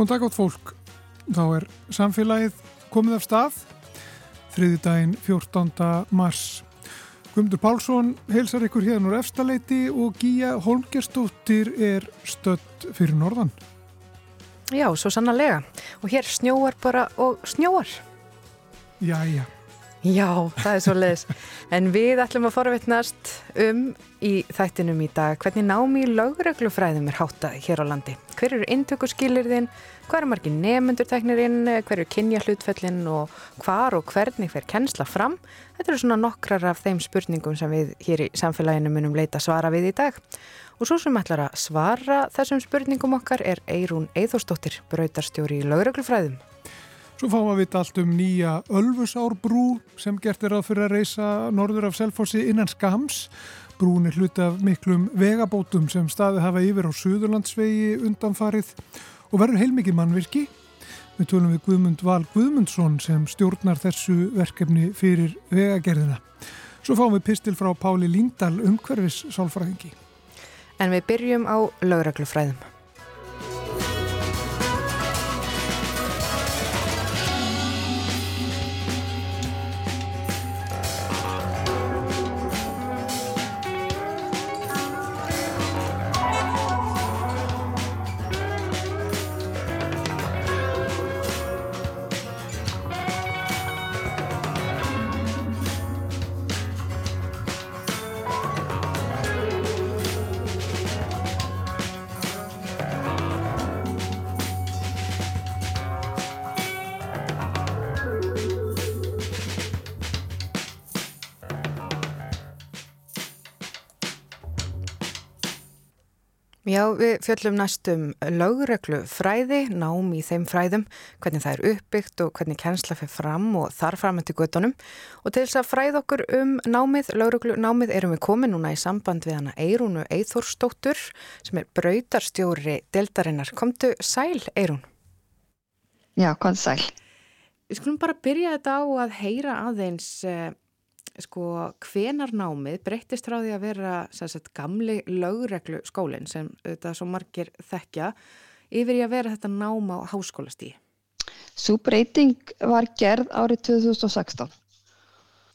Góðan dag átt fólk. Þá er samfélagið komið af stað. Þriði daginn 14. mars. Guðmundur Pálsson heilsar ykkur hérna úr efstaleiti og Gíja Holmgerstóttir er stött fyrir norðan. Já, svo sannarlega. Og hér snjóar bara og snjóar. Jæja. Já, það er svo leiðis. En við ætlum að forvittnast um í þættinum í dag hvernig námi lögreglufræðum er háttað hér á landi. Hver eru intökurskilirðin, hvað eru margir nefnundur teknirinn, hver eru kynja hlutfellin og hvar og hvernig fer kennsla fram. Þetta eru svona nokkrar af þeim spurningum sem við hér í samfélaginu munum leita svara við í dag. Og svo sem ætlar að svara þessum spurningum okkar er Eirún Eithórsdóttir, brautarstjóri í lögreglufræðum. Svo fáum við að vita allt um nýja Ölfusárbrú sem gert er að fyrir að reysa norður af Selfossi innan Skams. Brún er hluti af miklum vegabótum sem staði hafa yfir á Suðurlandsvegi undanfarið og verður heilmikið mannvirki. Við tölum við Guðmund Val Guðmundsson sem stjórnar þessu verkefni fyrir vegagerðina. Svo fáum við pistil frá Páli Líndal umhverfis sálfræðingi. En við byrjum á lögreglufræðum. Já, við fjöllum næstum lögreglu fræði, nám í þeim fræðum, hvernig það er uppbyggt og hvernig kennsla fyrir fram og þar fram til göttunum. Og til þess að fræða okkur um námið, lögreglu námið, erum við komið núna í samband við hana Eirúnu Eithórsdóttur sem er brautarstjóri deltarinnar. Komdu sæl, Eirún? Já, kom sæl. Við skulum bara byrja þetta á að heyra aðeins... Eh, sko hvenar námið breyttist frá því að vera sagt, gamli lögreglu skólinn sem þetta svo margir þekkja yfir í að vera þetta náma á háskólastíi? Svo breyting var gerð árið 2016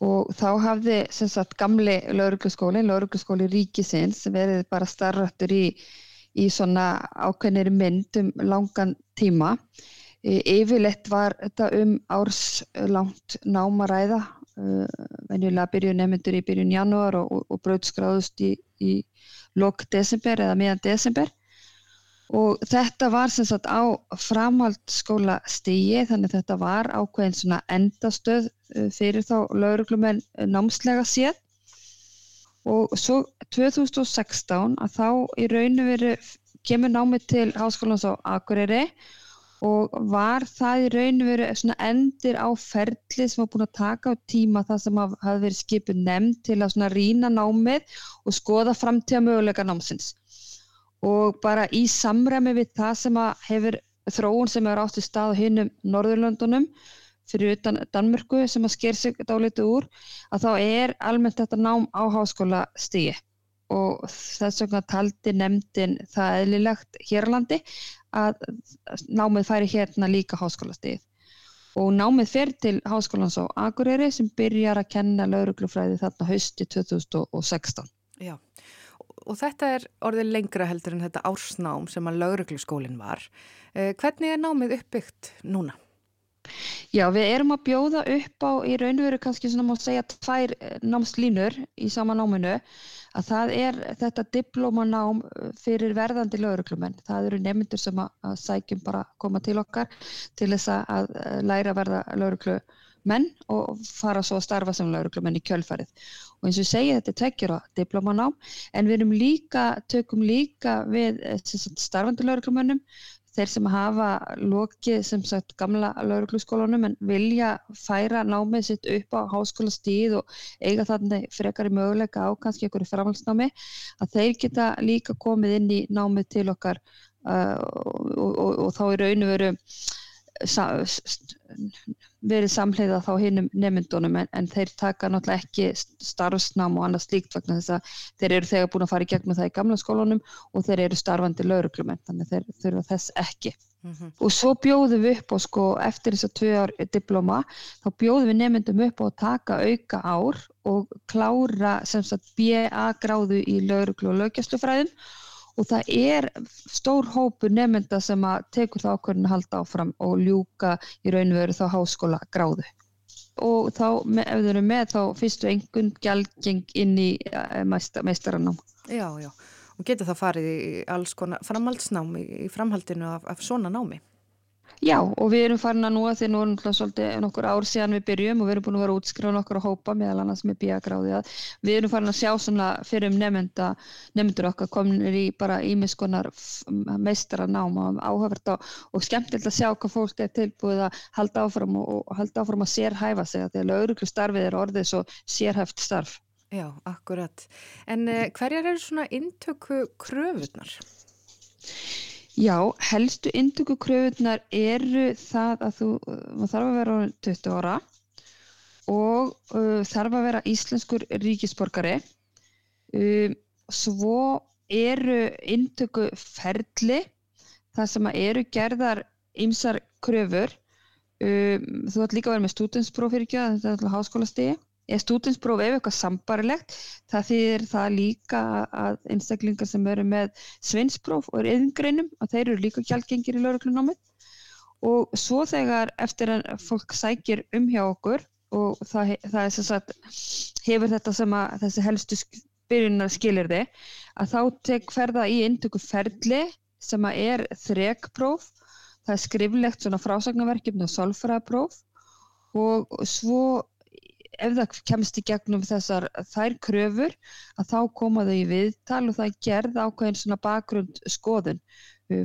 og þá hafði sagt, gamli lögregluskólinn, lögregluskóli ríkisins verið bara starröttur í, í svona ákveðnir mynd um langan tíma. Yfirleitt var þetta um árslangt námaræða venjulega byrju nefnendur í byrjun janúar og, og, bröðskráðust í, í lok desember eða meðan desember. Og þetta var sem sagt á framhaldsskóla stígi þannig þetta var ákveðin svona endastöð uh, fyrir þá lauruglumenn námslega séð. Og svo 2016 að þá í rauninu veru kemur námið til háskólans á Akureyri og var það í raun og veru endir á ferli sem var búin að taka á tíma það sem hafði verið skipið nefnd til að rína námið og skoða framtíða möguleika námsins. Og bara í samræmi við það sem hefur þróun sem hefur átt í stað hinnum Norðurlöndunum fyrir utan Danmörku sem að sker sig dálítið úr að þá er almennt þetta nám á háskóla stíi og þess vegna taldi nefndin það eðlilegt hérlandi að námið færi hérna líka háskólastíð og námið fer til háskólans á Akureyri sem byrjar að kenna lauruglufræði þarna hausti 2016. Já, og þetta er orðið lengra heldur en þetta ársnám sem að laurugluskólinn var. Eh, hvernig er námið uppbyggt núna? Já, við erum að bjóða upp á í raun og veru kannski svona má segja tvær eh, námslínur í sama náminu að það er þetta diplómanám uh, fyrir verðandi lauruglumenn. Það eru nefndur sem að, að sækjum bara koma til okkar til þess að læra að verða lauruglumenn og fara svo að starfa sem lauruglumenn í kjölfarið. Og eins og ég segi þetta er tveggjara diplómanám en við erum líka, tökum líka við eh, starfandi lauruglumennum þeir sem hafa lokið sem sagt gamla laurugluskólanum en vilja færa námið sitt upp á háskóla stíð og eiga þannig frekar í möguleika á kannski einhverju framhalsnámi að þeir geta líka komið inn í námið til okkar uh, og, og, og, og þá er raun og veru verið samleiða þá hinnum nefndunum en, en þeir taka náttúrulega ekki starfsnám og annað slíkt vegna þess að þeir eru þegar búin að fara í gegnum það í gamla skólanum og þeir eru starfandi lauruglumenn þannig þeir þurfa þess ekki. Mm -hmm. og svo bjóðum við upp á sko eftir þess að tvö ár diploma þá bjóðum við nefndum upp að taka auka ár og klára sem sagt BA gráðu í lauruglu og lögjastlufræðum og það er stór hópu nefnda sem að tekur það ákveðin að halda áfram og ljúka í raun og veru þá háskóla gráðu. Og þá ef þau eru með þá fyrstu engun gælgeng inn í eh, meistaranám Já, já. Og getur það farið í alls konar framhaldsnámi í framhaldinu af, af svona námi? Já og við erum farin að núa því nú erum svolítið nokkur ár síðan við byrjum og við erum búin að vera útskrifa nokkur að hópa meðal annars með bíagráði að við erum farin að sjá svona fyrir um nefnda, nefndur okkar kominir í bara ímiskonar meistara náma áhugavert og, og skemmtilegt að sjá hvað fólk er tilbúið að halda áfram og, og halda áfram að sérhæfa sig að því að lauruglu starfið er orðið svo sérhæft starf. Já, akkurat. En uh, hverjar eru svona intöku kröfunar? Já, helstu intöku kröfunar eru það að þú, maður þarf að vera 20 ára og uh, þarf að vera íslenskur ríkisborgari. Um, svo eru intöku ferli, það sem eru gerðar ymsar kröfur. Um, þú ætti líka að vera með að þetta er alltaf háskóla stegi er stúdinspróf ef eitthvað sambarilegt það þýðir það líka að einstaklingar sem eru með svinspróf og eru yðingreinum að þeir eru líka gjaldgengir í lauruglunámið og svo þegar eftir að fólk sækir um hjá okkur og það, það er sem sagt hefur þetta sem að þessi helstu byrjunar skilir þið að þá tek ferða í intöku ferli sem að er þrekpróf. Það er skriflegt svona frásagnaverkjum og solfræðapróf og svo ef það kemst í gegnum þessar þær kröfur að þá koma þau í viðtal og það gerð ákveðin svona bakgrund skoðun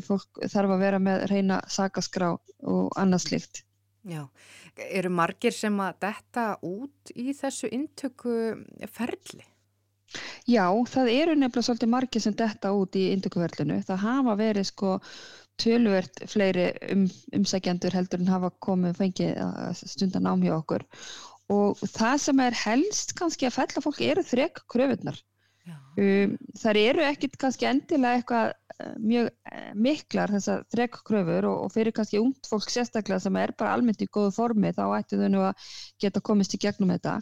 fólk þarf að vera með reyna sakaskrá og annað slikt Já, eru margir sem að detta út í þessu intöku ferli? Já, það eru nefnilega svolítið margir sem detta út í intökuferlinu. Það hafa verið sko tölvert fleiri um, umsækjandur heldur en hafa komið fengið stundan ámhjá okkur og það sem er helst kannski að fella fólk eru þrek kröfunar um, þar eru ekkit kannski endilega eitthvað uh, mjög uh, miklar þessar þrek kröfur og, og fyrir kannski ungd fólk sérstaklega sem er bara almennt í góðu formi þá ættu þau nú að geta komist í gegnum þetta.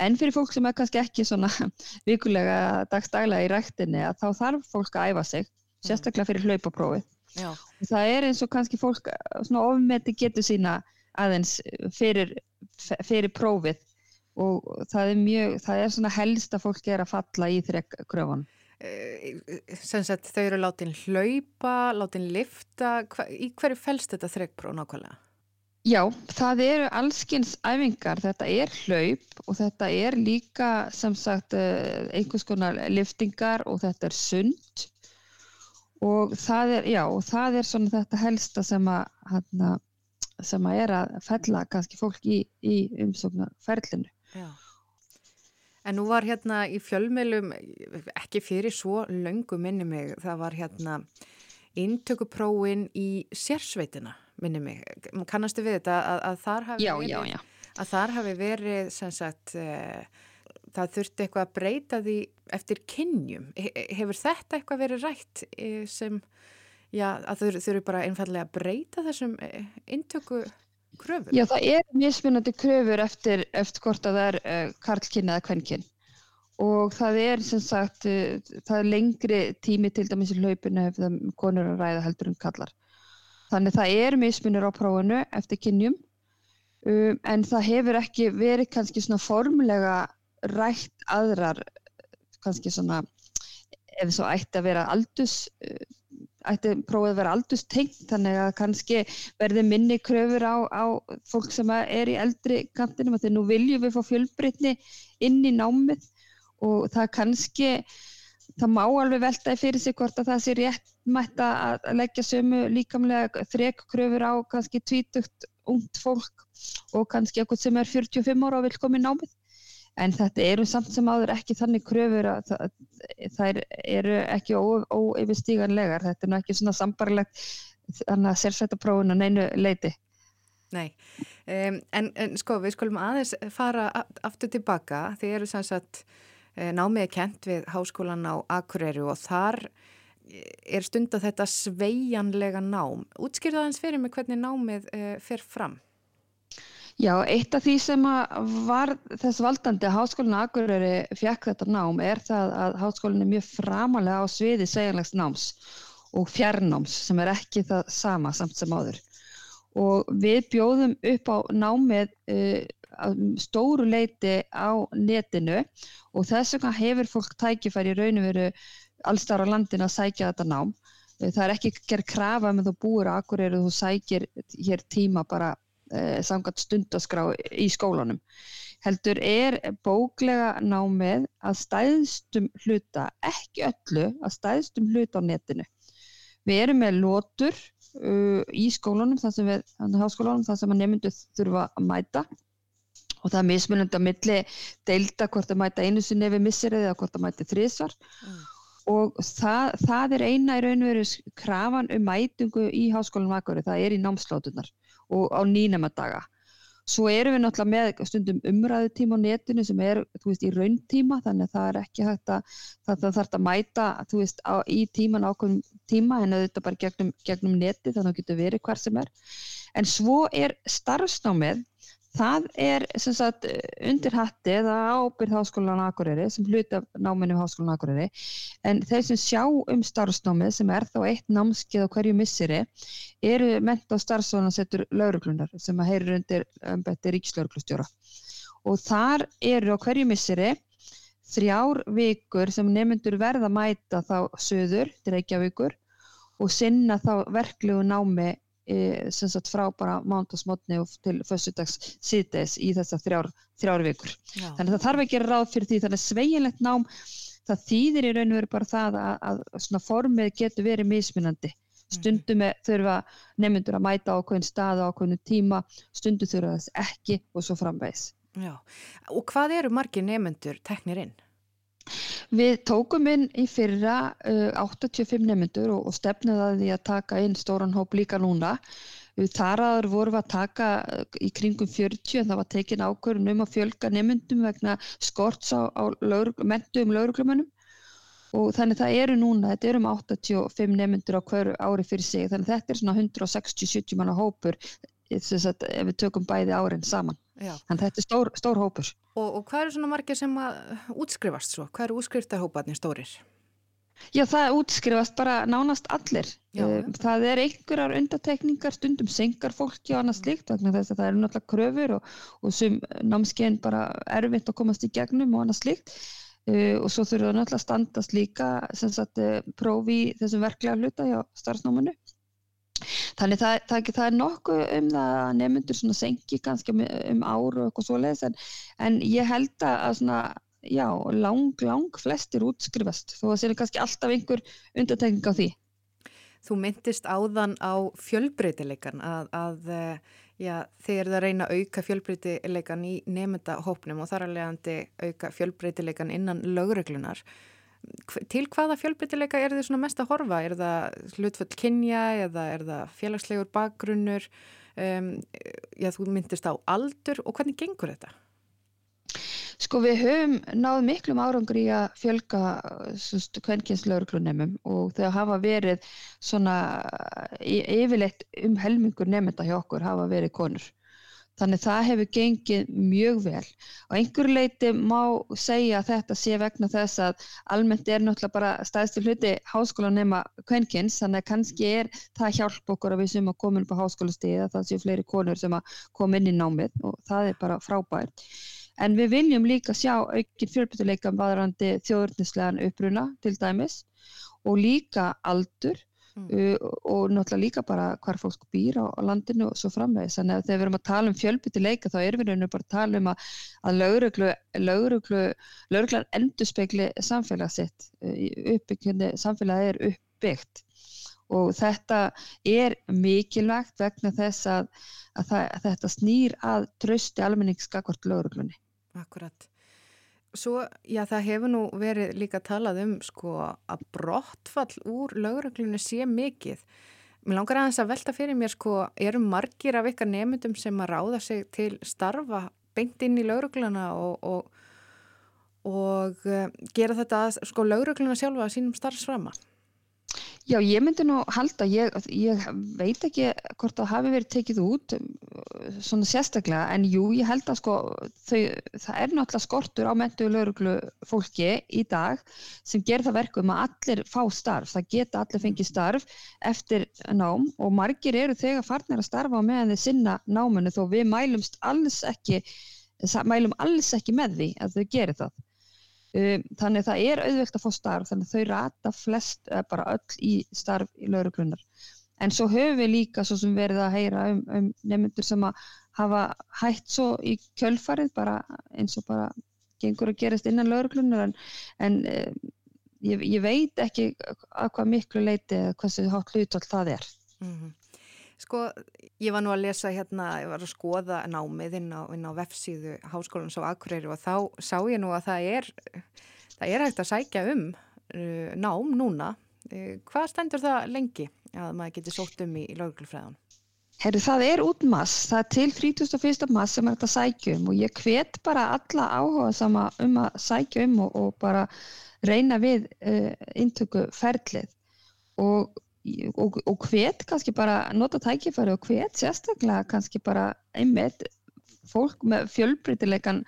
En fyrir fólk sem er kannski ekki svona vikulega dagstæla í rættinni að þá þarf fólk að æfa sig sérstaklega fyrir hlaupaprófið. Og það er eins og kannski fólk uh, svona ofmeti getur sína aðeins fyrir fyrir prófið og það er mjög, það er svona helst að fólk er að falla í þrekkröfun. Sensett þau eru látin hlaupa, látin lifta, hva, í hverju fælst þetta þrekkpróf nákvæmlega? Já, það eru allskynns æfingar, þetta er hlaup og þetta er líka sem sagt eh, einhvers konar liftingar og þetta er sund og það er, já, og það er svona þetta helsta sem að hérna sem að er að fella kannski fólk í, í umsóknarferlinu. Já. En nú var hérna í fjölmjölum, ekki fyrir svo löngu minni mig, það var hérna intökupróin í sérsveitina minni mig. Kannastu við þetta að, að þar hafi já, verið, já, að þar hafi verið sagt, e, það þurfti eitthvað að breyta því eftir kynjum. Hefur þetta eitthvað verið rætt e, sem já, að þau eru bara einfallega að breyta þessum eh, intöku kröfur? Já, það er mismunandi kröfur eftir, eftir hvort að það er uh, karlkinn eða kvennkinn og það er sem sagt, uh, það er lengri tími til dæmis í hlaupinu ef það konur að ræða heldur um kallar. Þannig það er mismunir á prófunu eftir kynjum um, en það hefur ekki verið kannski svona formlega rætt aðrar kannski svona ef það ætti að vera aldus ætti prófið að vera aldurstengt þannig að kannski verði minni kröfur á, á fólk sem er í eldri kantinum þegar nú viljum við fá fjölbreytni inn í námið og það kannski það má alveg veltaði fyrir sig hvort að það sé rétt mætt að leggja sömu líkamlega þrek kröfur á kannski tvítugt ungt fólk og kannski eitthvað sem er 45 ára og vil koma í námið en þetta eru samt sem áður ekki þannig kröfur að það eru ekki óyfirstíganlegar, þetta er nú ekki svona sambarlegt þannig að sérsættaprófun að neinu leiti. Nei, um, en, en sko við skulum aðeins fara aftur tilbaka, þið eru sannsagt eh, námiði kent við háskólan á Akureyri og þar er stund að þetta sveianlega nám. Útskýrða hans fyrir mig hvernig námið uh, fer fram? Já, eitt af því sem var þess valdandi að Háskólinu Akureyri fjekk þetta nám er það að Háskólinu er mjög framalega á sviði segjanlegs náms og fjarnáms sem er ekki það sama samt sem áður. Og við bjóðum upp á námið uh, stóru leiti á netinu og þess vegna hefur fólk tækifæri í raun og veru allstar á landinu að sækja þetta nám. Það er ekki gerð krafa með þú búir á Akureyri og þú sækir hér tíma bara eh, samkvæmt stundaskrá í skólanum. Heldur er bóklega námið að stæðstum hluta, ekki öllu, að stæðstum hluta á netinu. Við erum með lótur uh, í skólanum, þar sem við, þar sem að nefndu þurfa að mæta og það er mismunandi að milli deilda hvort að mæta einu sinni við missirið eða hvort að mæta þrísvar mm. og það, það er eina í raun og veru krafan um mætingu í háskólanum Akari, það er í námslótunar og á nýnumadaga. Svo erum við náttúrulega með stundum umræðutíma á netinu sem er veist, í rauntíma þannig að það er ekki hægt að það, það þarf að mæta veist, á, í tíman ákveðum tíma en þetta bara gegnum, gegnum neti þannig að það getur verið hver sem er. En svo er starfsnámið Það er sagt, undir hatti eða ábyrð háskólan Akureyri sem hluta náminu háskólan Akureyri. En þeir sem sjá um starfsnámið sem er þá eitt námskeið á hverju missiri eru menta og starfsvonarsettur lauruglunar sem að heyrir undir um, ríkslauruglustjóra og þar eru á hverju missiri þrjár vikur sem nefnundur verða mæta þá söður til Reykjavíkur og sinna þá verklegu námi sem sagt frá bara mándagsmotni og til föstudags síðdeis í þessar þrjár, þrjár vikur. Já. Þannig að það þarf að ráð fyrir því þannig að sveigilegt nám það þýðir í raun og veru bara það að, að svona formið getur verið mismunandi. Stundum þurfa nefnundur að mæta á okkur stað á okkur tíma, stundum þurfa þess ekki og svo framvegs. Já, og hvað eru margir nefnundur teknir inn? Við tókum inn í fyrra uh, 85 nefnendur og, og stefnuð að því að taka inn stóran hóp líka núna. Þar aður vorum við að taka uh, í kringum 40 en það var tekin ákvörðun um að fjölga nefnendum vegna skorts á, á lögur, mentu um lauruglumönnum og þannig það eru núna, þetta eru um 85 nefnendur á hverju ári fyrir sig þannig þetta er svona 160-70 manna hópur sagt, ef við tökum bæði árin saman. Já. Þannig þetta er stór, stór hópur. Og, og hvað eru svona margir sem að útskrifast svo? Hvað eru útskriftarhóparnir stórir? Já, það útskrifast bara nánast allir. Já, um, það er einhverjar undatekningar, stundum sengar fólki og annað slikt vegna þess að það eru náttúrulega kröfur og, og sem námskein bara erfitt að komast í gegnum og annað slikt. Uh, og svo þurfum við náttúrulega að standast líka sagt, prófi þessum verklega hluta hjá starfsnámanu. Þannig það, það, það er nokkuð um það að nefnundur svona senki kannski um, áru og eitthvað svoleiðis en, en ég held að svona, já, lang, lang flestir útskrifast þó að það séu kannski alltaf einhver undartekning á því. Þú myndist áðan á fjölbreytileikan að, að já, þið eruð að reyna auka fjölbreytileikan í nefndahópnum og þar leiðandi auka fjölbreytileikan innan lögreglunar til hvaða fjölbrytileika er þið mest að horfa? Er það hlutföll kynja eða er það félagslegur bakgrunnur? Um, já, þú myndist á aldur og hvernig gengur þetta? Sko við höfum náð miklum árangur í að fjölga kvenkinslauruglunnemum og þegar hafa verið svona yfirleitt um helmingur nefnda hjá okkur hafa verið konur. Þannig það hefur gengið mjög vel. Og einhver leiti má segja að þetta sé vegna þess að almennt er náttúrulega bara staðstil hluti háskóla nema kvenkins, þannig að kannski er það hjálp okkur að við sem að koma upp á háskólastíði að það séu fleiri konur sem að koma inn í námið og það er bara frábært. En við viljum líka sjá aukinn fjölbyttuleika varandi þjóðurnislegan uppruna til dæmis og líka aldur mm. uh, og náttúrulega líka bara hvar fólk býr á, á landinu og svo framvegis. Þannig að þegar við erum að tala um fjölbytti leika þá erum við bara að tala um að, að lauruglu, lauruglu, lauruglan endur spekli samfélag sitt uh, uppbyggjandi samfélagi er uppbyggt. Og þetta er mikilvægt vegna þess að, að, það, að þetta snýr að trösti almenningsskakvart lauruglunni Akkurat Svo, já, það hefur nú verið líka talað um sko að brottfall úr lögreglunni sé mikið. Mér langar aðeins að velta fyrir mér sko, eru margir af ykkar nefndum sem að ráða sig til starfa beint inn í lögregluna og, og, og uh, gera þetta að sko lögregluna sjálfa að sínum starfsframa? Já, ég myndi nú halda, ég, ég veit ekki hvort það hafi verið tekið út svona sérstaklega, en jú, ég held að sko, þau, það er náttúrulega skortur á mentu lauruglu fólki í dag sem ger það verkum að allir fá starf, það geta allir fengið starf eftir nám og margir eru þegar farnir að starfa meðan þeir sinna námanu þó við mælumst alls ekki, mælum alls ekki með því að þau gerir það. Um, þannig það er auðvelt að fá starf þannig þau rata flest bara öll í starf í lauruglunar en svo höfum við líka svo sem verið að heyra um, um nefnendur sem að hafa hætt svo í kjölfarið bara eins og bara gengur að gerast innan lauruglunar en, en um, ég, ég veit ekki að hvað miklu leiti eða sem hátt hlutvall það er mm -hmm. Sko, ég var nú að lesa hérna, ég var að skoða námið inn á, inn á vefsíðu Háskólans á Akureyri og þá sá ég nú að það er, það er hægt að sækja um uh, nám núna. Uh, hvað stendur það lengi að maður getur sótt um í, í lauglufræðan? Herru, það er út mass, það er til 31. mass sem er hægt að sækja um og ég hvet bara alla áhuga sama um að sækja um og, og bara reyna við uh, intöku ferlið og og, og hvet kannski bara nota tækifæri og hvet sérstaklega kannski bara einmitt fólk með fjölbrytileikan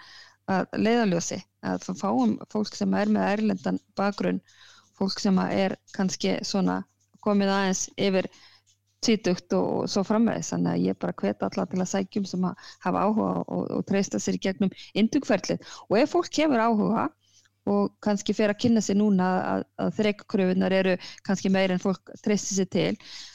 að leiðaljósi að fáum fólk sem er með erlendan bakgrunn fólk sem er kannski svona komið aðeins yfir títugt og svo framvegis. Þannig að ég bara hveta alla til að sækjum sem hafa áhuga og, og treysta sér gegnum indugferðlið og ef fólk hefur áhuga og kannski fer að kynna sér núna að, að þreikkröfunar eru kannski meir en fólk treystir sér til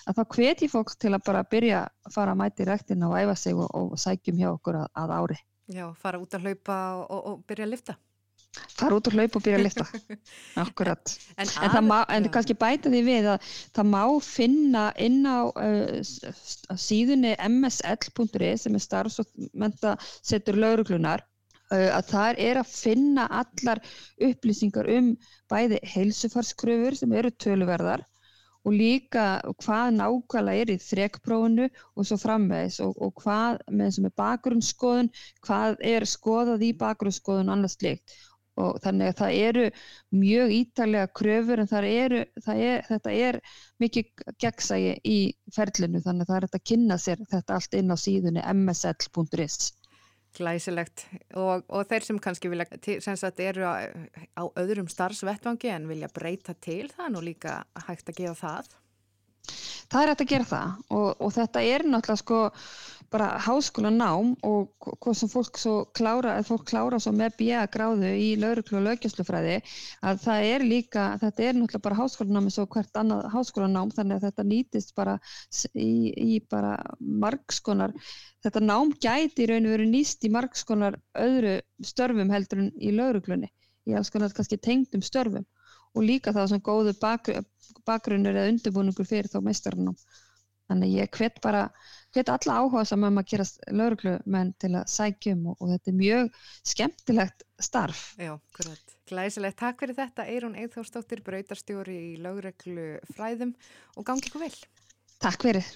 að þá hveti fólk til að bara byrja að fara að mæti rættina og æfa sig og, og sækjum hjá okkur að, að ári. Já, fara út að hlaupa og, og byrja að lifta. Fara út að hlaupa og byrja að lifta, akkurat. En, en, en, má, en kannski bæta því við að það má finna inn á uh, síðunni msl.is sem er starfs og menta setur lauruglunar að þar er að finna allar upplýsingar um bæði heilsufarskröfur sem eru töluverðar og líka hvað nákvæmlega er í þrekprófunu og svo framvegis og, og hvað með sem er bakgrunnsskoðun, hvað er skoðað í bakgrunnsskoðun annars slikt og þannig að það eru mjög ítalega kröfur en eru, er, þetta er mikið gegnsægi í ferlinu þannig að það er að kynna sér þetta allt inn á síðunni msl.is Glæsilegt og, og þeir sem kannski vilja, sem sagt, eru á, á öðrum starfsvettvangi en vilja breyta til það nú líka hægt að gefa það? Það er hægt að gera það. Og, og þetta er náttúrulega sko bara háskóla nám og hvað sem fólk svo klára, að fólk klára svo með bíja gráðu í lauruglu og lögjöslufræði að það er líka, þetta er náttúrulega bara háskólanám eins og hvert annað háskólanám þannig að þetta nýtist bara í, í bara margskonar, þetta nám gæti í raun og veru nýst í margskonar öðru störfum heldur en í lauruglunni, í alls konar kannski tengdum störfum og líka það sem góðu bakgrunnur eða undirbúningur fyrir þá meistarannám. Þannig ég hvet bara hveti alla áhuga saman um að gera lauruglumenn til að sækjum og, og þetta er mjög skemmtilegt starf. Já, hvernig. Glæsilegt. Takk fyrir þetta Eirún Eithórstóttir, brautarstjóri í lauruglu fræðum og gangi ykkur vel. Takk fyrir.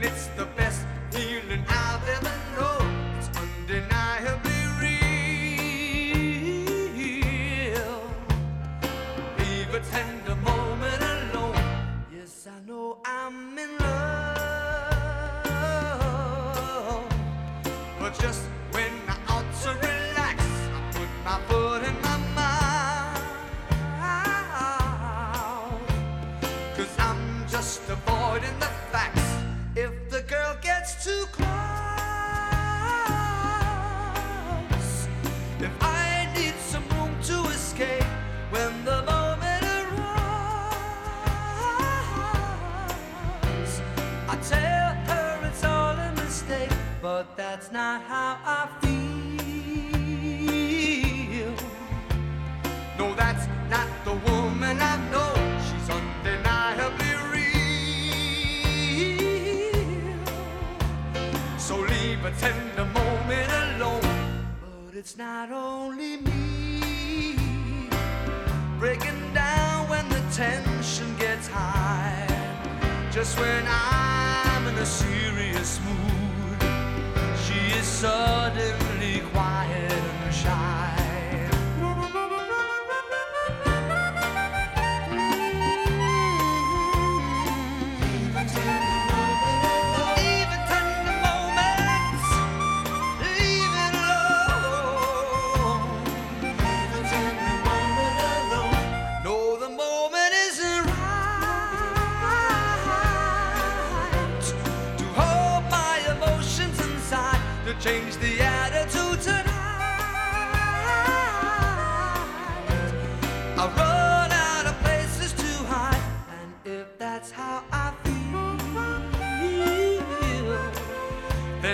Just a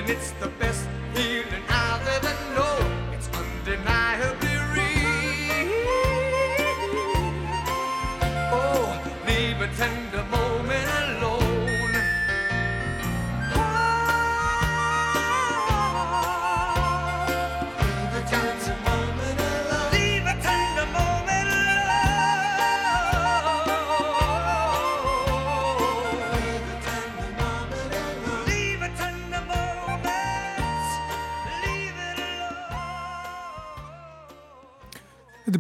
then it's the best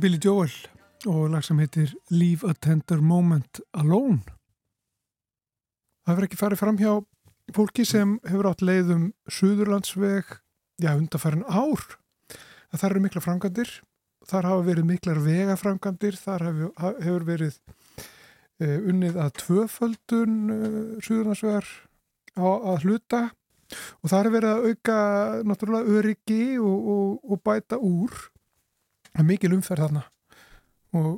er Billy Joel og lag sem heitir Leave a Tender Moment Alone. Það verður ekki farið fram hjá fólki sem hefur átt leiðum Suðurlandsveg, já, undarfærin ár. Það eru mikla framkvæmdir, þar hafa verið miklar vegaframkvæmdir, þar hefur, verið uh, unnið að tvöföldun uh, Suðurlandsvegar að hluta og þar er verið að auka náttúrulega öryggi og, og, og bæta úr það er mikil umferð þarna og,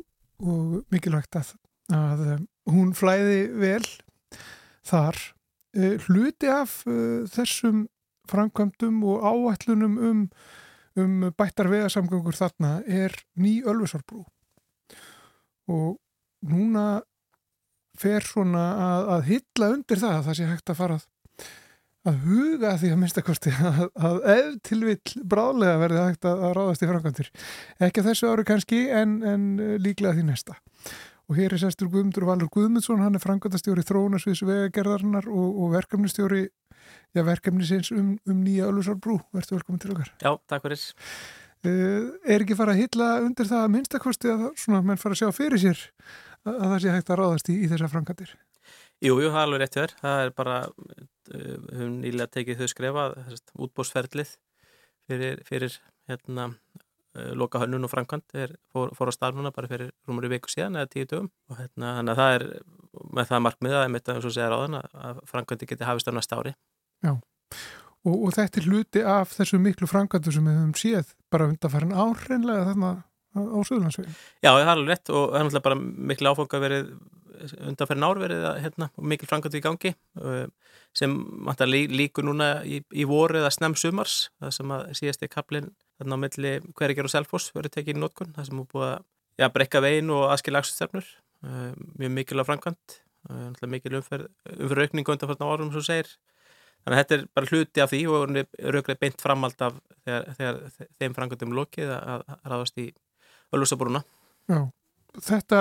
og mikilvægt að, að um, hún flæði vel þar. Uh, hluti af uh, þessum framkvæmdum og áætlunum um, um bættar vegasamgöngur þarna er ný Ölfusárbrú. Og núna fer svona að, að hylla undir það að það sé hægt að fara að huga því að minnstakosti að, að ef til vill bráðlega verði hægt að, að ráðast í framkvæmdur. Ekki þessu áru kannski en, en uh, líklega því næsta. Og hér er sestur Guðmundur Valur Guðmundsson, hann er framkvæmdastjóri þróunarsviðs vegagerðarnar og, og verkefnistjóri já, verkefnisins um, um nýja Ölusárbrú. Verður velkomin til okkar. Já, takk fyrir. Uh, er ekki fara að hylla undir það að minnstakosti að svona menn fara að sjá fyrir sér að, að það sé hægt að ráðast í, í þessa framkvæmdir? Jú, jú, það er alveg rétt þér. Það er bara, höfum nýlega tekið þau skrefa, útbósferðlið fyrir, fyrir hérna, uh, loka hönnun og framkvæmt fór, fór á starf núna bara fyrir rúmur í viku síðan eða tíu dögum og hérna, þannig að það er með það markmið að að, að framkvæmti geti hafist á næsta ári. Já, og, og þetta er hluti af þessu miklu framkvæmdu sem við höfum séð bara undanfærin áreinlega þarna á Suðurlandsveginn. Já, það er alveg rétt og það er náttúrulega bara miklu áfanga verið undanferðin ár verið að, hérna, mikil framkvæmdu í gangi sem lí, líkur núna í, í voru eða snem sumars það sem að síðast er kaplinn þarna á milli hverjir og selfos verið tekið í nótkun það sem er búið að ja, brekka veginn og aðskilja aksustefnur mjög mikil á framkvæmt mikil umferð, umferð aukningu undanferðin á árum sem segir. Þannig að þetta er bara hluti af því og er auðvitað beint framald af þegar, þegar þeim framkvæmdum lokið að ráðast í Ölusabrúna Já, þetta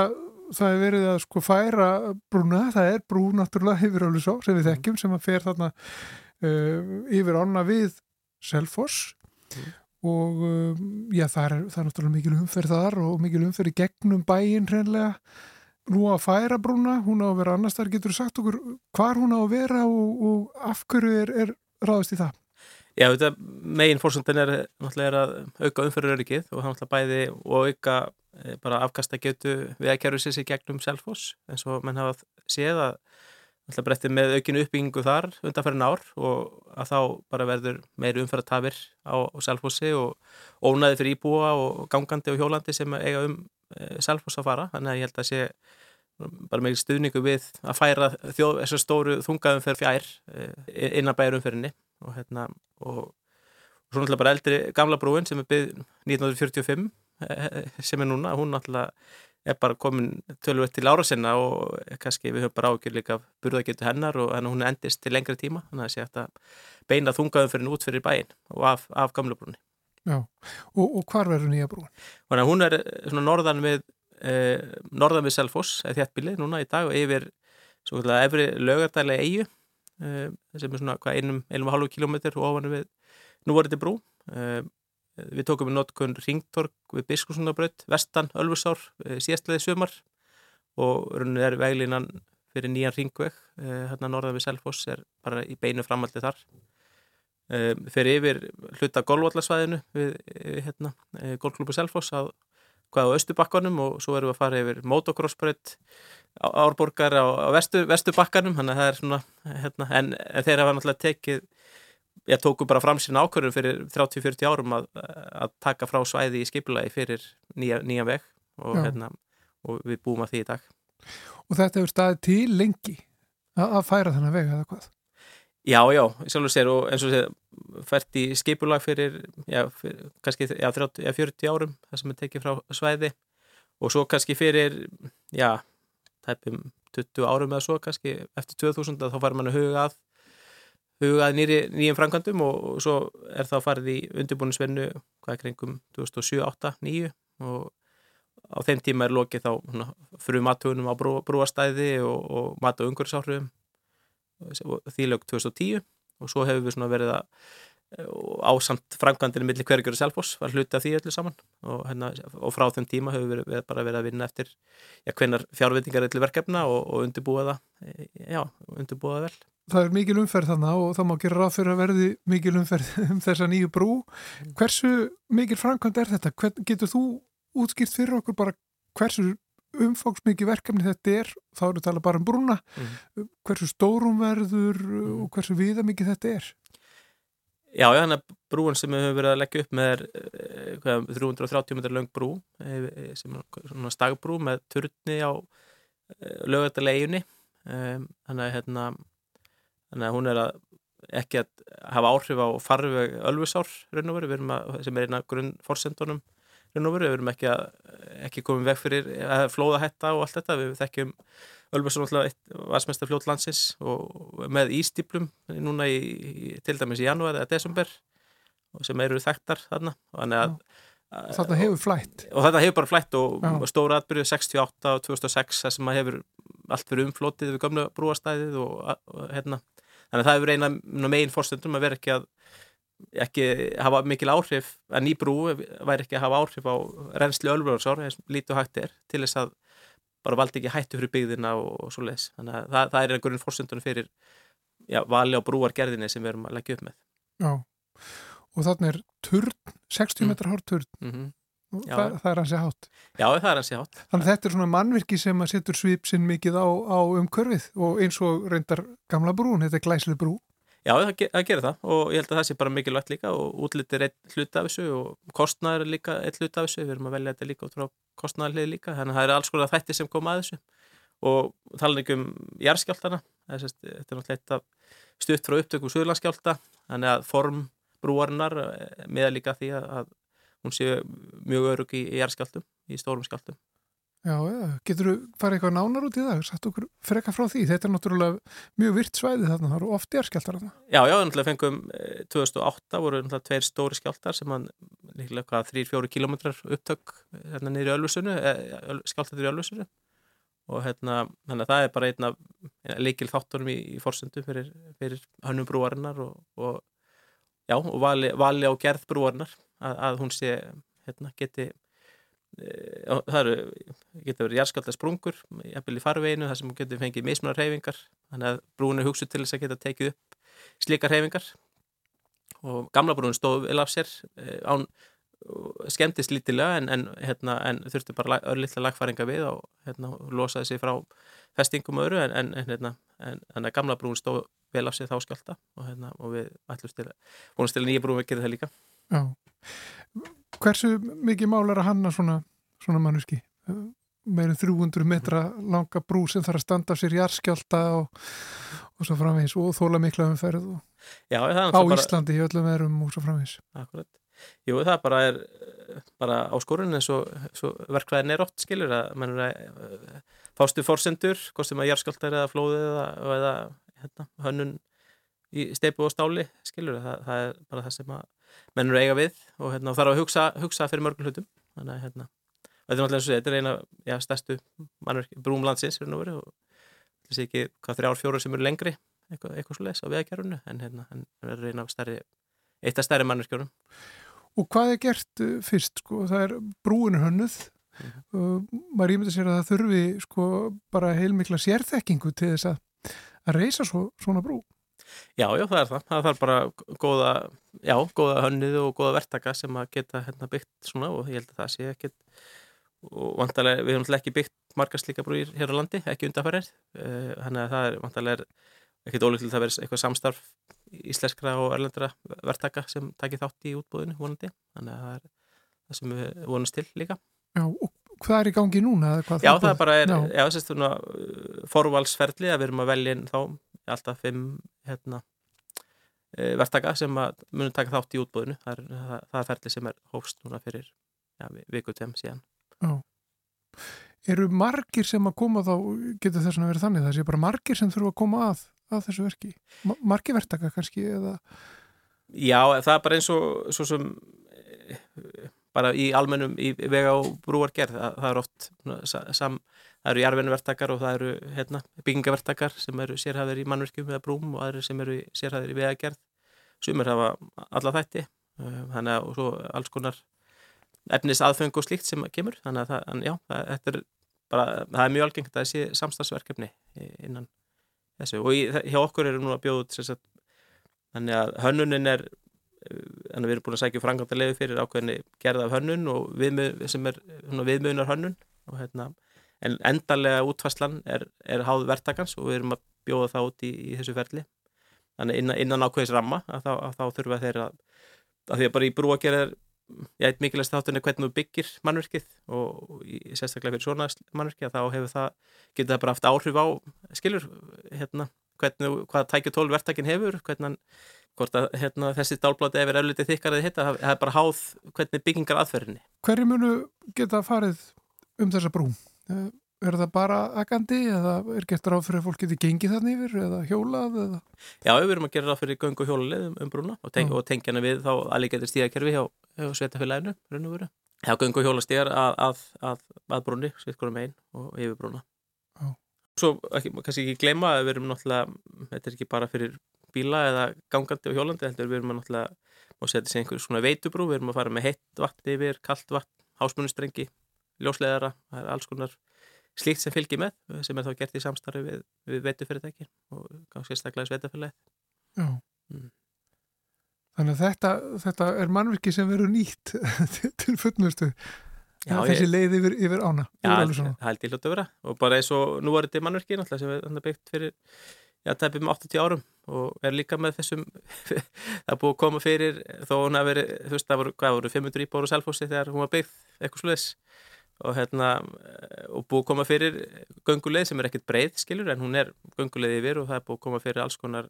það er verið að sko færa brúna, það er brú náttúrulega yfir Ölusá sem við þekkjum sem að fer þarna uh, yfir ána við Selfoss. Mm. og uh, já það er, það er náttúrulega mikil umferð þar og mikil umferð í gegnum bæinn hreinlega. Nú að færa brúna, hún á að vera annars þar getur sagt okkur hvar hún á að vera og, og af hverju er, er ráðist í það? Já, þetta megin fórsöndin er náttúrulega að auka umferðuröryggið og það náttúrulega bæði og auka bara afkasta getu við að kerfa sér sér gegnum Selfoss eins og menn hafa séð að brettið með aukinu uppbyggingu þar undanferðin ár og að þá bara verður meiri umferðatafir á, á Selfossi og ónaði fyrir íbúa og gangandi og hjólandi sem eiga um e, Selfoss að fara. Þannig að ég held að sé bara með stuðningu við að færa þessu stóru þungaðum fyrir fjær e, innan bæjarumferðinni og hérna og, svo náttúrulega bara eldri gamla brúin sem er byggð 1945 e, sem er núna, hún náttúrulega er bara komin tölvöld til ára sinna og kannski við höfum bara ágjör líka burðagetu hennar og hennar hún endist til lengri tíma þannig að það sé hægt að beina þungaðum fyrir út fyrir bæin og af, af gamla brúni Já, og, og hvar verður nýja brúin? Þannig að hún er svona norðan við eh, norðan við Selfoss, eða þjættbíli núna í dag og yfir svo kallar efri lögardælega eigu eh, sem er svona hvað einum, einum og hálfu kilómetr ofan við nú voruð þetta brú. Eh, við tókum við notkun ringtorg við Biskusundabraut, vestan, Ölfursár eh, síðastleði sumar og raunin er veglinan fyrir nýjan ringveg eh, hérna norðan við Selfoss er bara í beinu framaldi þar. Eh, fyrir yfir hluta golvallasvæðinu við eh, hérna, eh, golfklúpu Selfoss að hvað á Östubakkanum og svo erum við að fara yfir motocrossbraut árborgar á, á vestu, Vestubakkanum þannig að það er svona hérna, en, en þeir hafa náttúrulega tekið ég tóku bara fram sín ákvörðum fyrir 30-40 árum að, að taka frá svæði í skipulagi fyrir nýja, nýja veg og, hérna, og við búum að því í dag. Og þetta hefur staðið til lengi að, að færa þennan veg eða hvað? Já, já, sér og eins og sér fært í skipulag fyrir, já, fyrir kannski já, 30, já, 40 árum það sem er tekið frá svæði. Og svo kannski fyrir, já, tæpum 20 árum eða svo kannski eftir 2000 að þá fara mann að huga að huga að nýri, nýjum framkvæmdum og, og svo er það farið í undirbúinisvennu hvað er kringum 2007, 8, 9 og á þeim tíma er lokið þá fyrir matugunum á brú, brúastæði og, og mat- og umhverfisáhrifum þýlög 2010 og svo hefur við verið að ásamt framkvæmdini millir hvergjur og selfoss var hluti af því öllu saman og, hérna, og frá þeim tíma hefur við, bara verið að vinna eftir já, hvenar fjárveitingar er til verkefna og, og undirbúa það já, undirbúa það vel Það er mikil umferð þannig og það má gera ráð fyrir að verði mikil umferð um þessa nýju brú. Hversu mikil framkvæmd er þetta? Hvern, getur þú útskýrt fyrir okkur bara hversu umfóksmikið verkefni þetta er? Þá eru tala bara um brúna. Mhm. Hversu stórum verður og hversu viða mikið þetta er? Já, já, þannig að brúin sem við höfum verið að leggja upp með er eh, hvað, 330 metrar löng brú eh, sem er svona stagbrú með turni á lögataleiginni þannig að hérna þannig að hún er að ekki að hafa áhrif á farveg Ölfusár raun og veru, sem er eina grunnforsendunum raun og veru, við erum ekki að ekki komið veg fyrir að flóða hætta og allt þetta, við þekkjum Náttúrulega eitt varsmesta fljót landsins og með ístíplum núna í, til dæmis í janúar eða desember og sem eru þekktar þarna þannig að Þetta hefur flætt. og þetta hefur bara flætt og Já. stóra atbyrju 68 og 2006 það sem að hefur allt fyrir umflótið við gömlu brúastæðið og, og hérna þannig að það hefur eina megin fórstundum að vera ekki að ekki hafa mikil áhrif að ný brú væri ekki að hafa áhrif á reynsli lítið og hægt er til þess að bara valdi ekki hættu fyrir byggðina og, og svo leis þannig að það, það er einhverjum fórstundunum fyrir já, vali á brúargerðinni sem við erum að leggja upp með Já. Og þannig er turn, 60 Mm. metrar hár turn. mm Já. Það, það er hansi hátt. Já, það er hansi hátt Þannig að þetta er svona mannvirki sem að setur svip sinn mikið á, á umkörfið og eins og reyndar gamla brún, þetta er glæsli brú. Já, það, það gerir það og ég held að það sé bara mikilvægt líka og útlitið er einn hlut af þessu og kostnaður er líka einn hlut af þessu, við erum að velja þetta líka út frá kostnaðarlið líka, þannig að það eru alls konar þætti sem koma að þessu og tala ekki um er, sérst, þetta er náttúrulega eitt af stutt frá upptökum suðurlandskjálta, þannig að form brúarinnar eh, meða líka því að, hún sé mjög örug í, jarðskjáltum, í stórum skjáltum. Já, já, getur þú farið eitthvað nánar út í það? Satt okkur freka frá því. Þetta er náttúrulega mjög virt svæði þarna, það eru oft jarðskjáltar þarna. Já, já, náttúrulega fengum eh, 2008 voru náttúrulega tveir stóri skjáltar sem hann líklega hvað 3-4 kilometrar upptök eh, hérna niður í Ölfusunu, skjáltar í Ölfusunu og hérna, að það er bara einn af leikil þáttunum í, í forsöndu fyrir, fyrir hönnum brúarinnar og, og já, og vali, vali á gerð brúarinnar að, að hún sé, hérna, geti það eru, geta verið jarðskjálta sprungur, jafnvel í farveginu þar sem getur fengið mismunar reyfingar þannig að brúin er hugsuð til þess að geta tekið upp slíkar reyfingar og gamla brúin stóð vel af sér eh, án skemmtist lítilega en, en, hérna, en þurfti bara örlitla lagfæringa við og hérna, losaði sig frá festingum og öðru en, hérna, en, gamla brún stóð vel af sig þá skjálta og, hérna, og við ætlumst til að nýja brún við gerum það líka. Já. Hversu mikið mál er að hanna svona, svona mannuski? Meirin 300 metra langa brú sem þarf að standa á sér jarskjálta og, og svo framvegis og þóla mikla umferð og, Já, á náttúrulega bara, Íslandi í öllum verum og svo framvegis. Akkurat. Jú, það bara er eh, bara áskorun eins og, svo verkvæðin er oft skilur að mann er að eh, fástu forsendur, hvort sem að jarðskjáltar eða flóðið eða, eða hérna, hönnun í steipu og stáli skilur, það, það er bara það sem að menn eru að eiga við og hérna, þarf að hugsa, hugsa fyrir mörgum hlutum þannig að hérna, þetta er náttúrulega þetta er eina já, stærstu mannverk, brúm landsins er nú verið og þessi ekki hvað þrjár fjóru sem eru lengri eitthvað, eitthvað svo leis á vegakerfunu en hérna, en er af stærri eitt af stærri mannverkjörnum Og hvað er gert uh, fyrst? Sko? Það er brúinu hönnuð. Mhm. Uh, maður ímynda sér að það þurfi sko, bara heilmikla sérþekkingu til þess að, að reysa svo, svona brú. Já, já, það er það. Það þarf bara góða, já, góða hönnið og góða verktaka sem að geta hérna byggt svona og ég held að það sé ekkit og vantarlega, við höfum náttúrulega ekki byggt margar slíka brúir hér á landi, ekki undanfærir þannig að það er vantarlega ekkit ólíkt til það verið eitthvað samstarf íslenskra og erlendra verktaka sem takir þátt í útbúðinu vonandi þannig að það er það sem við vonast til líka Já, og hvað er í gangi núna? Já, búið? það bara er, Já. já, sérst svona uh, forvalsferli að við erum að velja þá alltaf fimm hérna, eh, verktaka sem munum taka þátt í útbúðinu það er, það, það er ferli sem er hófst núna fyrir já, viku tveim síðan. Eru margir sem að koma þá, getur þess að vera þannig, það sé bara margir sem þurfa að koma að, að þessu verki? Ma margir verktaka kannski eða, Já, það er bara eins og svo sem eh, bara í almennum í vega og brúargerð það, það er oft sam, það eru jarfinvertakar og það eru hérna, byggingavertakar sem eru sérhæðir í mannverkjum eða brúm og aðrir sem eru sérhæðir í vegagerð. Sumir hafa alla þætti eh, þannig að og svo alls konar efnis aðfeng og slíkt sem kemur. Þannig að það, já, það, er bara, það er mjög algengt að það sé samstagsverkefni innan þessu. Og í, hjá okkur erum nú að bjóða út sem þannig að hönnunin er eh, þannig að við erum búin að sækja frangandalegu fyrir ákveðinni gerð af hönnun og viðmið, sem er svona viðmiðunar hönnun og hérna, en endarlega útfæslan er, er háð verktakans og við erum að bjóða það út í, í þessu ferli þannig innan, innan ákveðis ramma að þá, að þá þurfa þeir að að því að bara í brúagerð er já, eitt mikilvægst þátturinn er hvernig þú byggir mannverkið og, í, sérstaklega fyrir svona mannverkið að þá hefur það getur það bara haft áhrif á skilur hérna, hvernig, þú- hvað tækju tól verktakin hefur hvernig hvort að hérna, þessi dálbláti ef er öllítið þykkar eða hitta, það er bara háð hvernig byggingar aðferðinni. hverju munu geta farið um þessa brú? Eh, Er það bara agandi eða er gert ráð fyrir að fólk geti gengið þannig yfir eða hjólað eða? Já, við erum að gera það fyrir göngu og hjóluleið um, um brúna og, teng og tengja hana við þá getur stíðakerfi hjá, hjá sveitafélaginu, raun og veru. Já, göngu og hjólastíðar að, að, að, að brúni, svitkurum einn og yfir brúna. Já. Svo ekki, kannski ekki gleyma að við erum náttúrulega, þetta er ekki bara fyrir bíla eða gangandi og hjólandi, heldur við erum að náttúrulega, má setja sér einhver svona veitubrú, við erum að fara með heitt vatn yfir, kalt vatn, hásmunustrengi, ljósleðara, það er alls konar slíkt sem fylgir með, sem er þá gert í samstarfi við, við veitufyrirtæki og kannski staklega sveitafélagi. Já. Mm. Þannig að þetta, þetta er mannvirki sem verður nýtt til- fullnustu. Já, þessi leið yfir, yfir ána. Já, það held ég hljótt að vera og bara eins og nú er þetta mannverki náttúrulega sem er byggt fyrir já, tæpum 80 árum og er líka með þessum það er búið að koma fyrir þó hún hafi verið, þú veist, það voru, hvað voru 500 íbúar á Selfossi þegar hún var byggð eitthvað sluðis og hérna og búið að koma fyrir gönguleið sem er ekkert breið skilur en hún er gönguleið yfir og það er búið að koma fyrir alls konar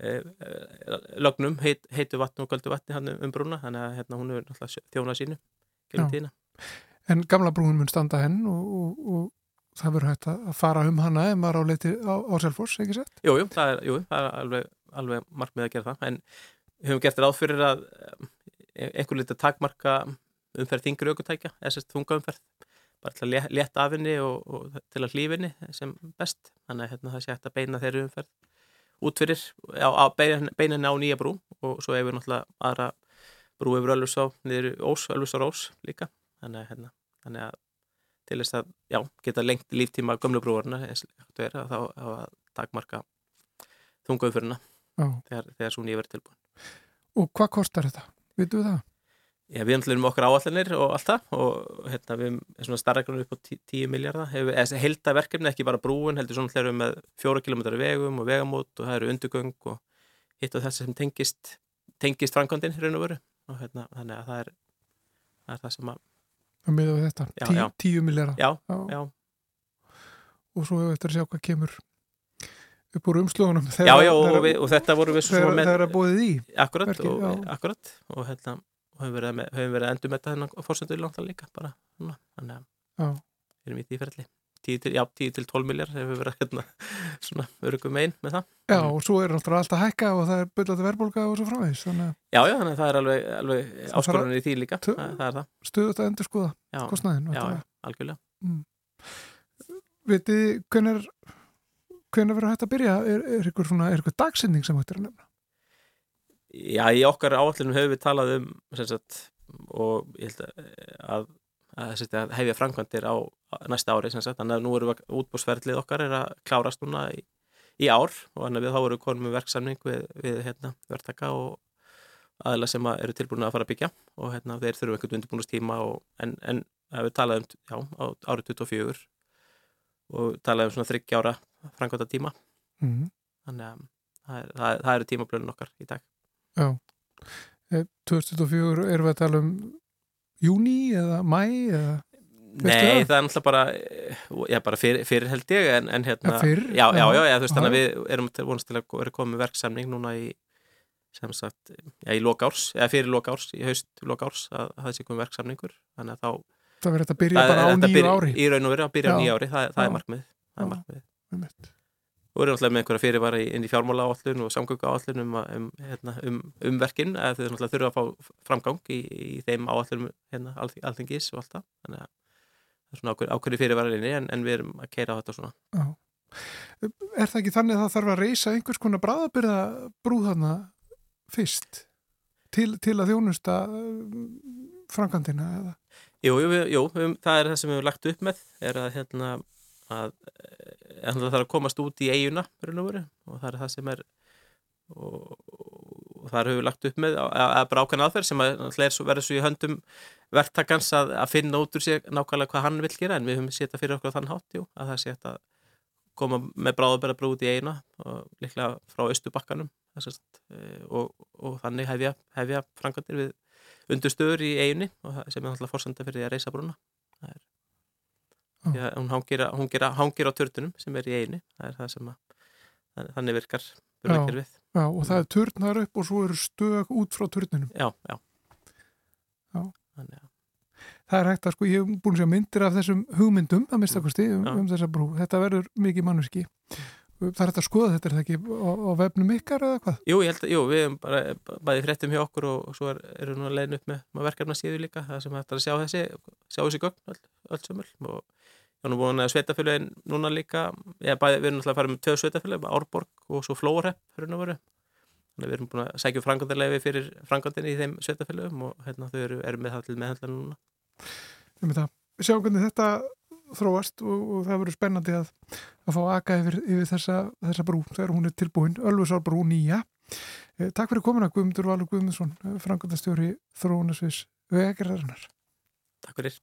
e, e, lögnum, heit, heitu vatni og göldu vatni hann um brúna þannig að hérna, hún er náttúrulega þjónað sínu En gamla brúin mun standa henn og, og, og það verður hægt að fara um hana ef maður á leiti á, á Selfoss, ekki sett? Jú, jú, það er, jú, það er alveg, alveg markmið að gera það, en við höfum gert ráð fyrir að um, einhver lítið takmarka umferð þingri aukutækja, eða sérst þunga umferð, bara til að létta af henni og, og til að hlífinni sem best, þannig að hérna, það sé hægt að beina þeirri umferð út fyrir, á, á beina, henni á nýja brú og svo hefur náttúrulega aðra brú yfir Ölfusá, niður Ós, Ölfusá Ós líka, þannig að, hérna, þannig að til þess að, já, geta lengt líftíma gömlu brúarna, eins og hægt er að þá að takmarka þungaumfyrirna Já. þegar, þegar svo nýja verið tilbúin. Og hvað kostar þetta? Vitu það? Já, við ætlum okkar áallanir og allt það og hérna við erum svona starragrunum upp á 10 miljardar, eða heilta verkefni ekki bara brúin, heldur svona hlærum með fjóra kilometrar vegum og vegamót og það eru undugöng og hitt og þess sem tengist tengist framkvæmdinn raun og veru. Og hérna, þannig að það er það er það sem að, að miða við þetta, Já, Tí, já. já, Já. og svo hefur þetta að sjá hvað kemur upp úr umslugunum já, já, og, við, og þetta voru við svo þegar, með þegar að búið í akkurat, verkið, og, akkurat. Og hérna, og höfum verið, höfum verið að endur með þetta hennar fórsöndur langt að líka bara, svona, þannig að við erum í því ferli. 10 til, já, 10 til 12 miljard hefur verið hérna, svona örugum einn með það. Já, og svo er náttúrulega allt að hækka og það er byllandi verðbólga og svo þannig að Já, já, þannig að það er alveg, alveg þarf áskorunir í því líka, er stöðut að endur skoða Já, kostnaðin já, já, algjörlega. Vitið, hvenær hvenær verður hægt að byrja? Er, er ykkur svona, er ykkur dagsending sem hægt er að nefna? Já, í okkar áallinu höfum við talað um sagt, og ég held að, að, að, hefja framkvæmdir á næsta ári sagt, þannig að nú erum við útbúrsferðlið okkar er að klárast núna í, í ár og þannig að við þá vorum konum með verksamning við, við hérna, verktaka og aðeila sem að eru tilbúin að fara að byggja og hérna, þeir þurfum einhvern undirbúinustíma en, en við talaðum já, á árið 24 og talaðum svona þryggja ára framkvæmda tíma Mm. þannig að það, það, er- eru tímablöðun okkar í dag Já. Eh, 2024 erum við að tala um júni eða mæ eða Nei, það? er náttúrulega bara eh, já, bara fyrir, fyrir held ég en, en hérna, já, já, Já. já, já, þú veist, þannig að við erum vonast til að vera komið verksamning núna í sem sagt, já, í lokárs eða fyrir lokárs, í haust lokárs að, að það sé komið verksamningur þannig að þá það verður þetta að byrja bara á nýju ári í raun og veru að byrja á nýju ári, það, það er markmið það er markmið. Og erum náttúrulega með einhverja fyrirvara inn í fjármála áallun og samgöngu áallun um, um, hérna, um, um verkin að þau náttúrulega þurfa að fá framgang í, í þeim áallunum hérna, alþingis og allt það þannig að það er svona ákveð, ákveði fyrirvara inni en, en við erum að keira á þetta svona Já. Er það ekki þannig að það þarf að reysa einhvers konar bráðabyrða brúð þarna fyrst til, til að þjónusta framkvæmdina eða? Jú, jú, jú um, það er það sem við hefum lagt upp með er að hérna að eh, það þarf að komast út í eiguna og það er það sem er og, og höfum við lagt upp með að, ákveðna aðferð sem að er verður svo í höndum verktakans að, að finna út úr sig nákvæmlega hvað hann vil gera en við höfum setja fyrir okkur á þann hátt jú, að það sé að koma með bráðabæra brúð í eigina og líklega frá austubakkanum þessast, og, og þannig hefja, hefja frangandir við undurstöður í eiginni og það sem er náttúrulega fórsenda fyrir því að reysa brúna. Það er Já. hún hangir, gera, hangir á törtunum sem er í eiginni það er það sem að þannig- virkar brúnakerfið Já, og það er turnar upp og svo eru stög út frá turninum. já, já. Þannig að, Það er hægt að sko, ég hef búin að sjá myndir af þessum hugmyndum að minnstakosti um, um þessa brú. Þetta verður mikið mannuski. Það er hægt að skoða þetta, er það ekki á, á vefnum ykkar eða hvað? jú, ég held að, jú, við erum bara bæði fréttum hjá okkur og, og svo er, erum nú að leiðin upp með, verkefna síðu líka það sem hægt að sjá þessi, sjá þessi gögn öll, öll sömul og nú búin að sveitafélagin núna líka ég, bæði, við erum náttúrulega að fara með töð sveitafélag Árborg og svo Flórepp þannig að við erum búin að sækja frangandarlefi fyrir frangandinni í þeim sveitafélagum og hérna þau eru, eru með það til meðhandla núna Um. Við sjáum hvernig þetta þróast og, og það verður spennandi að, að fá akka yfir, yfir þessa, þessa brú þegar hún er tilbúin, Ölfusár brú nýja. Eh, takk fyrir komuna Guðmundur Valur Guðmundsson, frangandastjóri Þróunasvis vegagerðarinnar. Takk fyrir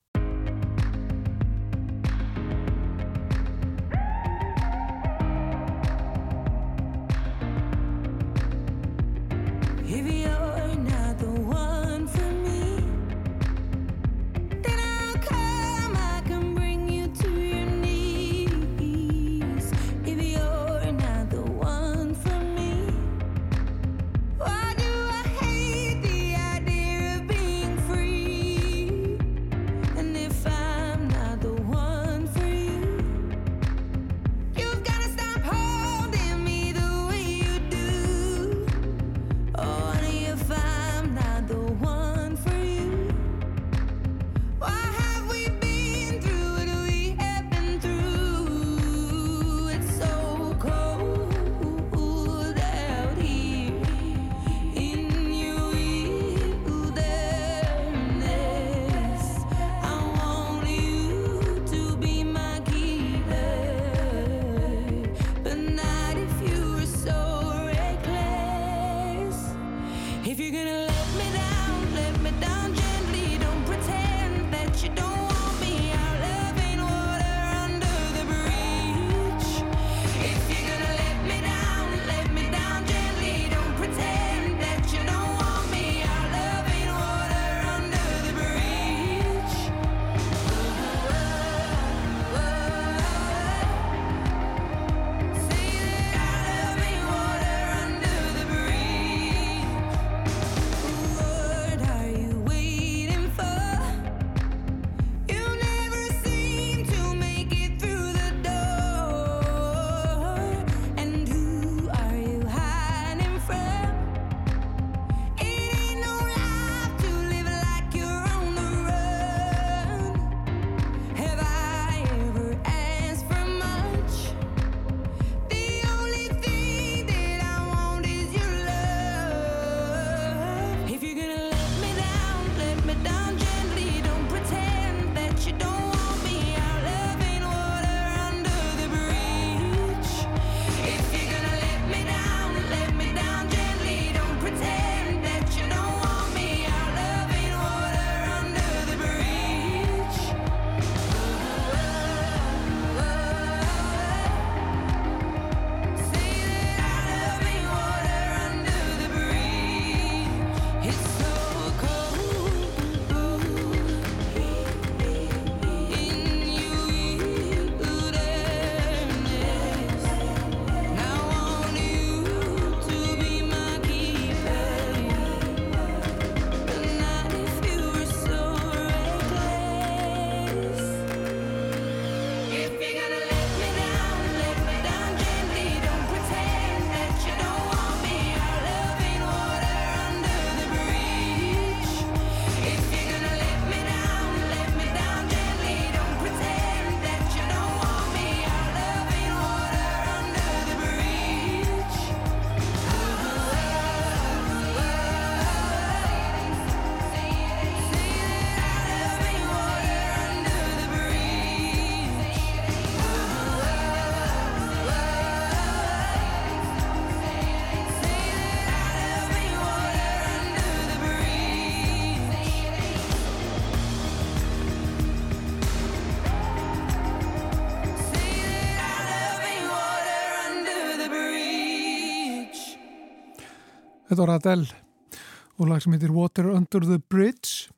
Þetta var Adele og lag sem heitir Water Under the Bridge.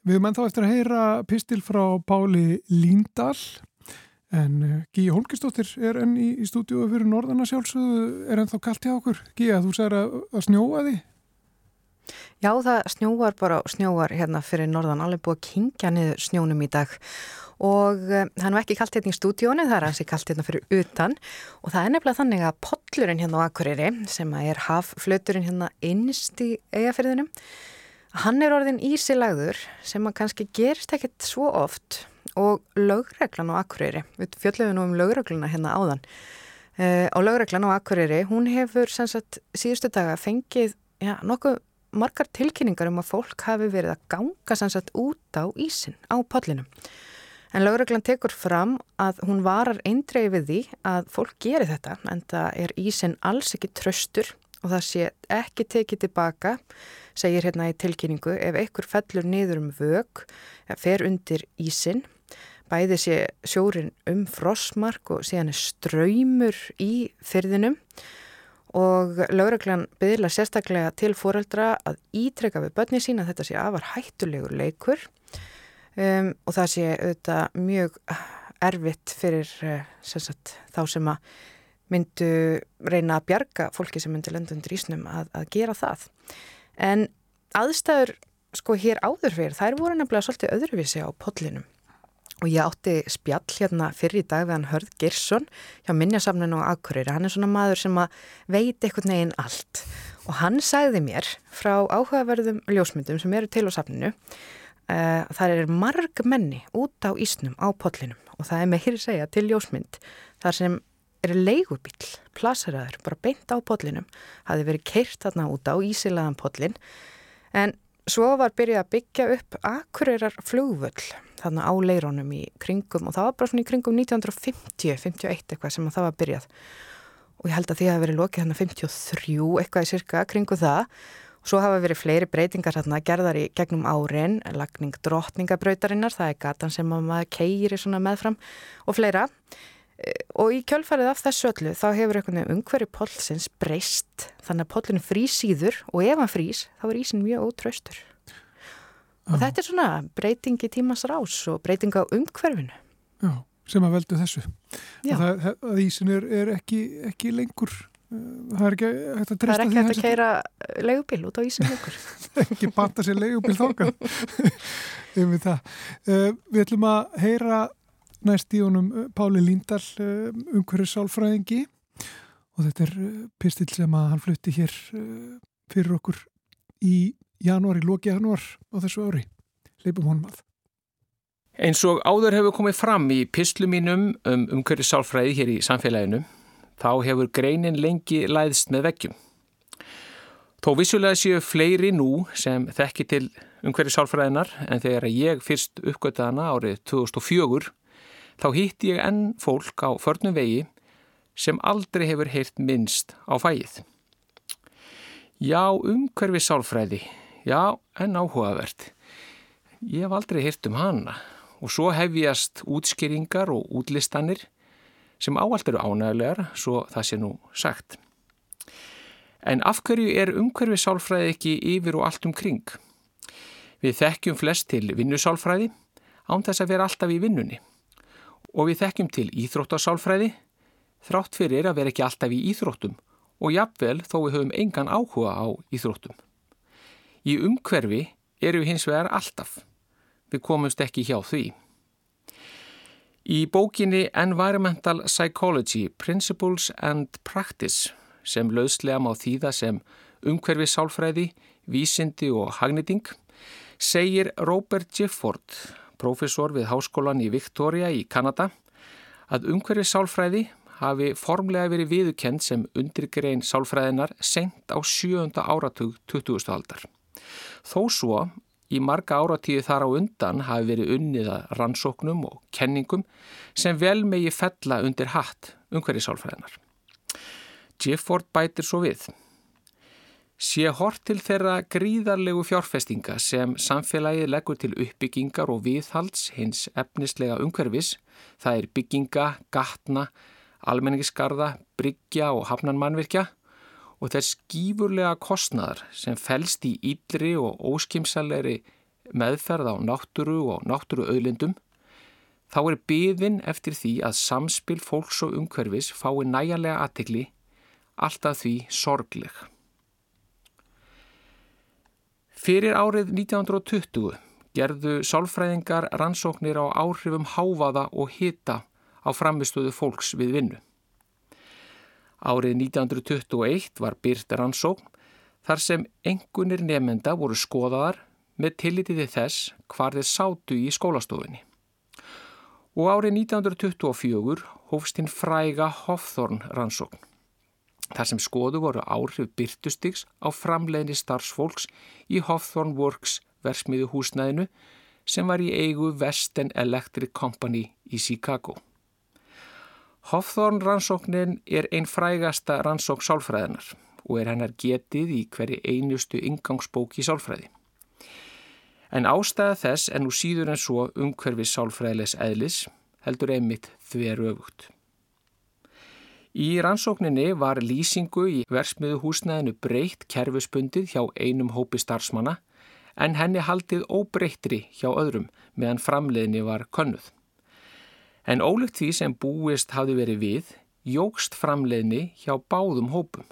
Við erum ennþá eftir að heyra pistil frá Páli Líndal en uh, Gíja Holgistóttir er enn í, í stúdíu fyrir norðana sjálfsögðu er ennþá kallt hjá okkur. Gíja, þú sagði að, að snjóa því? Já, það snjóar bara snjóar hérna fyrir norðan, alveg búið að kingja niður snjónum í dag og uh, það er nú ekki kallt hérna í stúdíónu, það er hansi kallt hérna fyrir utan. Og það er nefnilega þannig að pollurinn hérna á Akureyri sem að er hafflöturinn hérna innst í eigafyrðinum, hann er orðin ísilagður sem að kannski gerist ekkert svo oft. Og lögreglan á Akureyri, við fjöldum nú um lögregluna hérna áðan. Uh, og lögreglan á Akureyri, hún hefur sagt síðustu daga fengið já, nokkuð margar tilkynningar um að fólk hafi verið að ganga sannsagt út á ísin á podlinum. En lögreglan tekur fram að hún varar eindregi við því að fólk geri þetta en það er ísin alls ekki tröstur og það sé ekki tekið tilbaka, segir hérna í tilkynningu, ef einhver fellur niður um vög, fer undir ísin, bæði sé sjórin um frosmark og síðan er ströymur í fyrðinum og lögreglan byðla sérstaklega til fóreldra að ítreka við börni sín að þetta sé afar hættulegur leikur um, og það sé auðvitað mjög erfitt fyrir uh, sem sagt, þá sem að myndu reyna að bjarga fólki sem myndu lenda undir ísnum að, að gera það. En aðstæður sko hér áður fyrir, þær voru nefnilega svolítið öðruvísi á podlinum og ég átti spjall hérna fyrir í dag við hann Hörð Girsson hjá Minjasafninu og Akureyri. Hann er svona maður sem að veit eitthvað neginn allt og hann sagði mér frá áhugaverðum ljósmyndum sem eru til á safninu uh, það er marg menni út á ísnum á podlinum og það er meiri segja til ljósmynd þar sem er leigubíl, plaseraður, bara beint á podlinum, hafi verið keirt þarna út á ísilaðan podlin en svo var byrjað að byggja upp Akureyrar flugvöll þarna á leirónum í kringum og það var bara svona í kringum 1950, 51 eitthvað sem það var byrjað. Og ég held að því að verið lokið þarna 53 eitthvað í cirka kringu það svo hafa verið fleiri breytingar þarna gerðar í gegnum árin, lagning drottningabrautarinnar, það er gatan sem að maður keiri svona meðfram og fleira og í kjölfarið af þessu öllu þá hefur einhvern veginn umhverju pollsins breyst þannig að pollinu frýs síður og ef hann frýs þá er ísin mjög ótraustur og þetta er svona breyting í tímans rás og breyting á umhverfinu Já, sem að veldu þessu. Já. Að, það, að ísin er, er ekki, ekki lengur, það er ekki hægt að það treysta er ekki hægt að keira leigubíl út á lengur ekki banta sér leigubíl þákan um það. Uh, við ætlum að heyra næst í honum uh, Páli Líndal uh, umhverju sálfræðingi og þetta er pistil sem að hann flutti hér fyrir okkur í janúar, í loki janúar á þessu ári. Leipum honum að. Eins og áður hefur komið fram í pislu mínum um umhverju sálfræði hér í samfélaginu, þá hefur greinin lengi læðst með veggjum. Þó vissulega séu fleiri nú sem þekki til umhverju sálfræðinar en þegar ég fyrst uppgötta hana árið 2004, þá hitti ég enn fólk á förnum vegi sem aldrei hefur heyrt minnst á fæið. Já, umhverfi sálfræði, já, en áhugavert. Ég hef aldrei heyrt um hana og svo hefjast útskýringar og útlistanir sem áallt eru ánægulegar, svo það sé nú sagt. En af hverju er umhverfi sálfræði ekki yfir og allt um kring? Við þekkjum flest til vinnusálfræði án þess að vera alltaf í vinnunni. Og við þekkjum til íþróttasálfræði þrátt fyrir að vera ekki alltaf í íþróttum og jafnvel þó við höfum engan áhuga á íþróttum. Í umhverfi eru við hins vegar alltaf. Við komumst ekki hjá því. Í bókinni Environmental Psychology Principles and Practice sem löðslega má þýða sem umhverfi sálfræði, vísindi og hagnýting segir Robert Gifford, profesor við háskólan í Victoria í Kanada, að umhverfi sálfræði hafi formlega verið viðukend sem undirgrein sálfræðinar sent á sjöunda áratug 20. aldar. Þó svo í marga áratíði þar á undan hafi verið unniða rannsóknum og kenningum sem vel megi fella undir hatt umhverfi sálfræðinar. Gifford bætir svo við. Sé hort til þeirra gríðarlegu fjárfestinga sem samfélagið leggur til uppbyggingar og viðhalds hins efnislega umhverfis, það er bygginga, gatna, almenningisgarða, bryggja og hafnanmannvirkja og þess skýfurlega kostnaðar sem fælst í ídri og óskimsalegri meðferð á náttúru og náttúru auðlindum, þá er byðin eftir því að samspil fólks og umhverfis fái næjanlega aðtikli alltaf því sorgleg. Fyrir árið 1920 gerðu sálfræðingar rannsóknir á áhrifum háfaða og hita á framistöðu fólks við vinnu. Árið 1921 var byrt rannsókn þar sem engunir nefnenda voru skoðaðar með tillitiði þess hvar þeir sátu í skólastofunni. Og árið 1924 hófst hinn fræga Hofþorn rannsókn. Þar sem skoðu voru áhrif byrtustiks á framleiðni starfsfólks í Hofþorn Works versmiðu húsnæðinu sem var í eigu Western Electric Company í Chicago. Hofþorn rannsóknin er einn frægasta rannsók sálfræðinar og er hennar getið í hverju einustu ingangsbók í sálfræði. En ástæða þess er nú síður en svo umhverfis sálfræðilegs eðlis heldur einmitt þveru öfugt. Í rannsókninni var lýsingu í versmiðu húsnæðinu breytt kerfuspundið hjá einum hópi starfsmanna en henni haldið óbreyttri hjá öðrum meðan framleiðinni var könnuð. En ólíkt því sem búist hafði verið við, jógst framleiðinni hjá báðum hópum.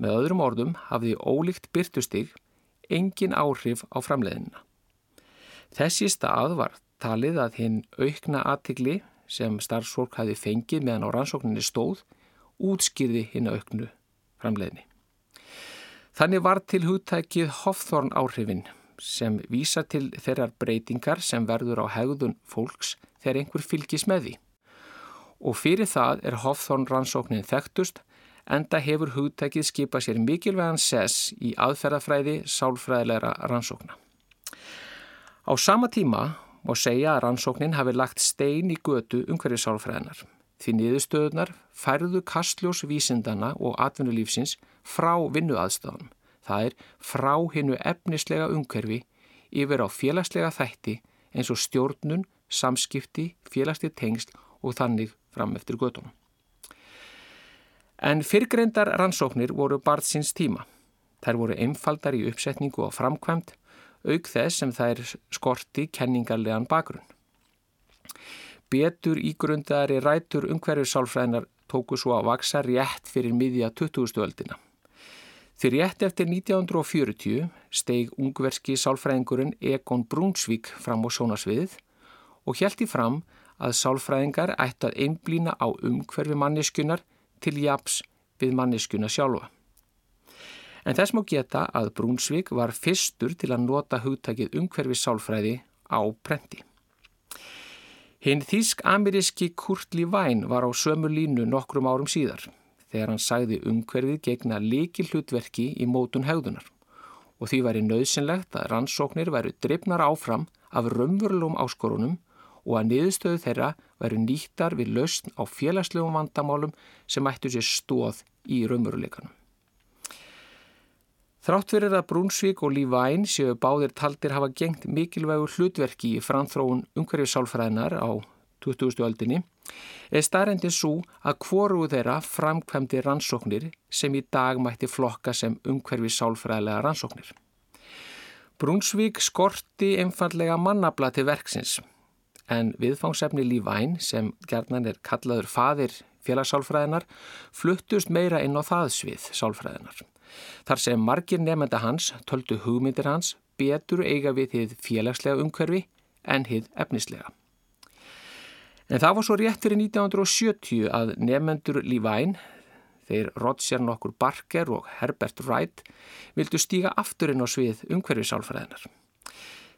Með öðrum orðum hafði ólíkt byrtustig engin áhrif á framleiðinna. Þessi stað var talið að hinn aukna aðtikli sem starfsfólk hafi fengið meðan á rannsókninni stóð útskýrði hinn auknu framleiðinni. Þannig var til hugtækið Hofþorn áhrifin sem vísa til þeirrar breytingar sem verður á hegðun fólks þegar einhver fylgis með því. Og fyrir það er Hofþorn rannsóknin þekktust enda hefur hugtækið skipað sér mikilvægan sess í aðferðafræði sálfræðilegra rannsókna. Á sama tíma má segja að rannsóknin hafi lagt stein í götu umhverfið sálfræðinar. Því niðurstöðunar færðu kastljós vísindana og atvinnulífsins frá vinnuaðstöðunum. Það er frá hinnu efnislega umhverfi yfir á félagslega þætti eins og stjórnun, samskipti, félagslega tengsl og þannig fram eftir götunum. En fyrrgrendar rannsóknir voru barðsins tíma. Þær voru einfaldar í uppsetningu og framkvæmt, auk þess sem þær skorti kenningarlegan bakgrunn. Betur ígrundaðari rætur umhverfisálfræðinar tóku svo að vaksa rétt fyrir miðja 20. öldina. Því rétt eftir 1940 steig ungverski sálfræðingurinn Egon Brunsvík fram á sjónasviðið og hjælti fram að sálfræðingar ætti að einblýna á umhverfi manneskunar til japs við manneskuna sjálfa. En þess má geta að Brunsvík var fyrstur til að nota hugtakið umhverfi sálfræði á prenti. Hinn þýsk-ameríski Kurt Levine var á sömu línu nokkrum árum síðar þegar hann sagði umhverfið gegna líki hlutverki í mótun hegðunar og því væri nöðsynlegt að rannsóknir væru drifnar áfram af raunverulegum áskorunum og að niðurstöðu þeirra væru nýttar við lausn á félagslegum vandamálum sem ættu sér stóð í raunveruleikanum. Þrátt fyrir að Brúnsvík og Lífæn séu báðir taldir hafa gengt mikilvægur hlutverki í framþróun umhverfisálfræðinar á 20. öldinni er starrendin svo að hvoru þeirra framkvæmdi rannsóknir sem í dag mætti flokka sem umhverfisálfræðilega rannsóknir. Brúnsvík skorti einfallega mannabla til verksins en viðfangsefni Lífæn sem gerðnan er kallaður fadir félagsálfræðinar fluttust meira inn á það svið sálfræðinar. Þar sem margir nefnda hans töldu hugmyndir hans betur eiga við þið félagslega umhverfi en hið efnislega. En það var svo rétt fyrir 1970 að nefnendur Lífæn, þeir Roger nokkur Barker og Herbert Wright, vildu stíga aftur inn á svið umhverfisálfræðinar.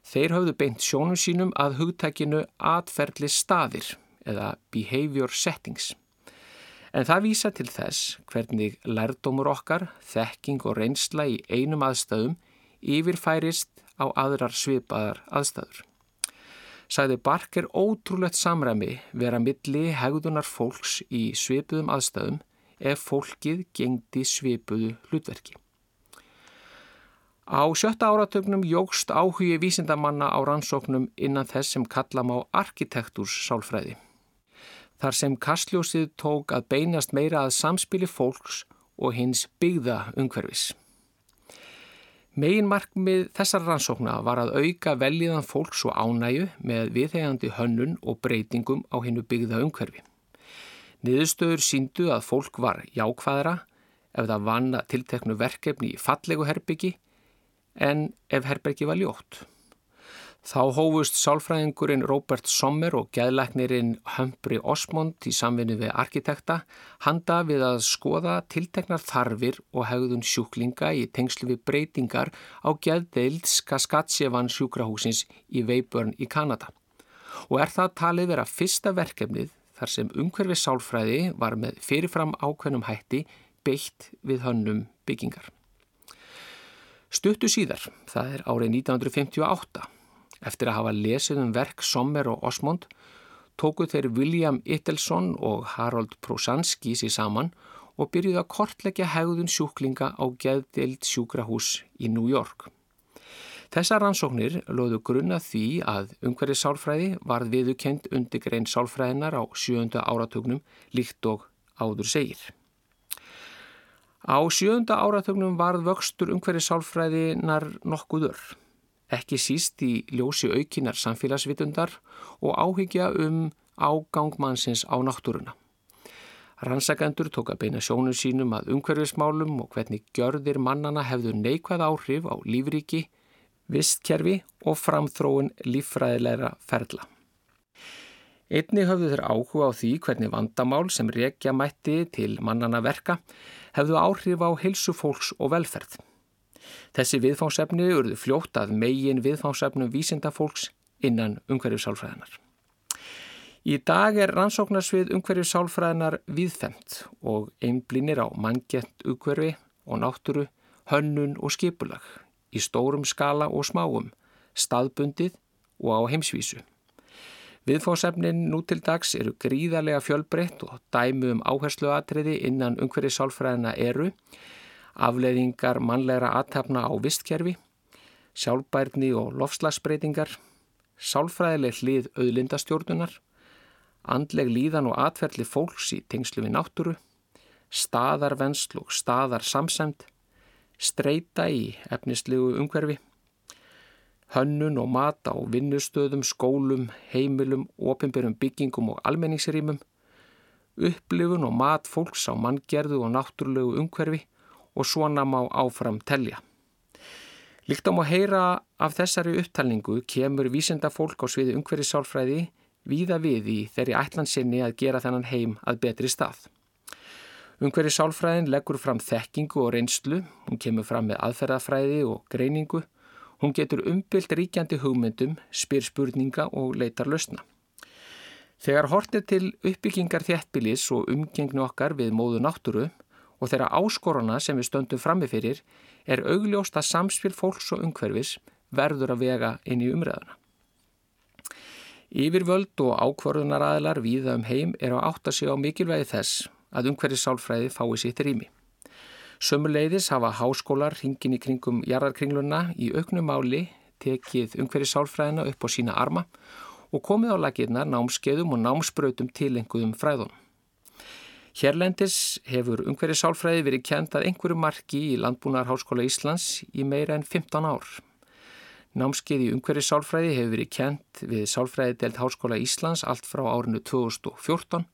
Þeir höfðu beint sjónum sínum að hugtækinu atferðli staðir eða behavior settings. En það vísa til þess hvernig lærdómur okkar, þekking og reynsla í einum aðstæðum yfirfærist á aðrar svipaðar aðstæður. Sæði Barker ótrúlegt samræmi vera milli hegðunar fólks í svipuðum aðstæðum ef fólkið gengdi svipuðu hlutverki. Á sjötta áratögnum jógst áhugi vísindamanna á rannsóknum innan þess sem kallam á arkitektúrs sálfræði. Þar sem kastljósið tók að beinast meira að samspili fólks og hins byggða umhverfis. Megin markmið þessar rannsókna var að auka veljiðan fólks og ánæju með viðhegandi hönnun og breytingum á hinnu byggða umhverfi. Niðurstöður síndu að fólk var jákvæðra ef það vann að tilteknu verkefni í fallegu herbyggi en ef herbyggi var ljótt. Þá hófust sálfræðingurinn Robert Sommer og geðlæknirinn Humphrey Osmond í samvinni við arkitekta handa við að skoða tilteknar þarfir og hegðun sjúklinga í tengslu við breytingar á geðdeild Skaskatsjevan sjúkrahúsins í Veyburn í Kanada. Og er það talið vera fyrsta verkefnið þar sem umhverfi sálfræði var með fyrirfram ákveðnum hætti beitt við hönnum byggingar. Stuttu síðar, það er árið 1958, eftir að hafa lesið um verk Sommer og Osmond, tóku þeir William Ittelsson og Harold Prosanski sér saman og byrjuði að kortleggja hegðun sjúklinga á geðdeild sjúkrahús í New York. Þessar rannsóknir loðu grunna því að umhverfið sálfræði varð viðukend undir grein sálfræðinar á sjönda áratugnum líkt og áður segir. Á sjönda áratugnum varð vöxtur umhverfið sálfræðinar nokkuður, ekki síst í ljósi aukinar samfélagsvitundar og áhyggja um ágangmannsins á náttúruna. Rannsakendur tók að beina sjónum sínum að umhverfismálum og hvernig gjörðir mannana hefðu neikvæð áhrif á lífríki, vistkerfi og framþróun líffræðilegra ferla. Einni höfðu þeir áhuga á því hvernig vandamál sem rekja mætti til mannana verka hefðu áhrif á heilsu fólks og velferð. Þessi viðfánsefni urðu fljótt að megin viðfánsefnum vísindafólks innan umhverfisálfræðinar. Í dag er rannsóknarsvið umhverfisálfræðinar viðfemt og einblínir á manngett umhverfi og náttúru, hönnun og skipulag í stórum skala og smáum, staðbundið og á heimsvísu. Viðfóðsefnin nú til dags eru gríðarlega fjölbreytt og dæmu um áhersluatriði innan umhverfið sálfræðina eru afleiðingar mannlegra aðtapna á vistkerfi, sjálfbærni og lofslagsbreytingar, sálfræðileg hlið auðlindastjórnunar, andleg líðan og atferðli fólks í tengslu við náttúru, staðarvennsl og staðarsamsend, streyta í efnislegu umhverfi, hönnun og mat á vinnustöðum, skólum, heimilum, opinberum byggingum og almenningsrýmum, upplifun og mat fólks á manngerðu og náttúrulegu umhverfi og svona má áfram telja. Líkt á má heyra af þessari upptalningu kemur vísenda fólk á sviði umhverfisálfræði víða við í þeirri ætlansinni að gera þennan heim að betri stað. Umhverfisálfræðin leggur fram þekkingu og reynslu, hún kemur fram með aðferðafræði og greiningu, hún getur umbylt ríkjandi hugmyndum, spyr spurninga og leitar lausna. Þegar hortið til uppbyggingar þéttbilis og umgengnu okkar við móðu náttúru og þeirra áskorana sem við stöndum frammifyrir er augljóst að samspil fólks og umhverfis verður að vega inn í umræðuna. Yfirvöld og ákvörðunaraðilar víða um heim er að átta sig á mikilvægi þess að umhverfissálfræði fái sitt rými. Sömuleiðis hafa háskólar hringin í kringum jarðarkringluna í auknum máli tekið umhverfissálfræðina upp á sína arma og komið á lakirnar námskeiðum og námsbrautum tilenguðum fræðunum. Hérlendis hefur umhverfissálfræði verið kent að einhverju marki í Landbúnarháskóla Íslands í meira en 15 ár. Námskeið í umhverfissálfræði hefur verið kent við Sálfræði delt Háskóla Íslands allt frá árinu 2014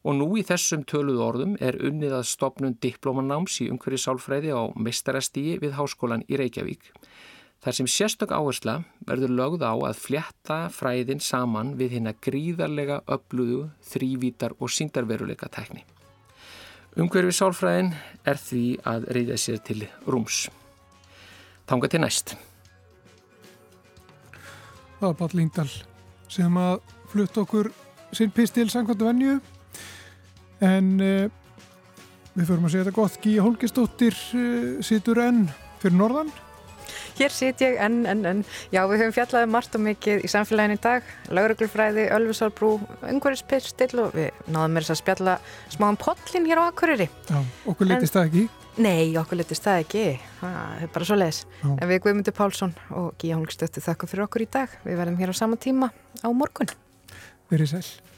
og nú í þessum töluðu orðum er unnið að stopnum diplómanáms í umhverfið sálfræði á meistarastígi við háskólan í Reykjavík. Þar sem sérstök áhersla verður lögð á að fljetta fræðin saman við hérna gríðarlega öflugu, þrývítar og síndarveruleika tækni. Umhverfið sálfræðin er því að reyða sér til rúms. Tanga til næst. Það var Páll Líndal sem að flutta okkur sinn pistil samkvæmdu venju en uh, við förum að segja þetta gott Gíja Holgistóttir uh, situr enn fyrir norðan Hér sit ég enn, enn, enn. Já, við höfum fjallað um margt og mikið í samfélaginu í dag. Lauruglufræði, Ölfusárbrú, umhverfispistill og við náðum með þess að spjalla smáum pollin hér á Akureyri. Já, okkur litist það ekki Nei, okkur litist það ekki. Það er bara svo leiðis. En við Guðmundur Pálsson og Gíja Holgstöttu þakka fyrir okkur í dag. Við verðum hér á sama tíma á morgun. verið sæl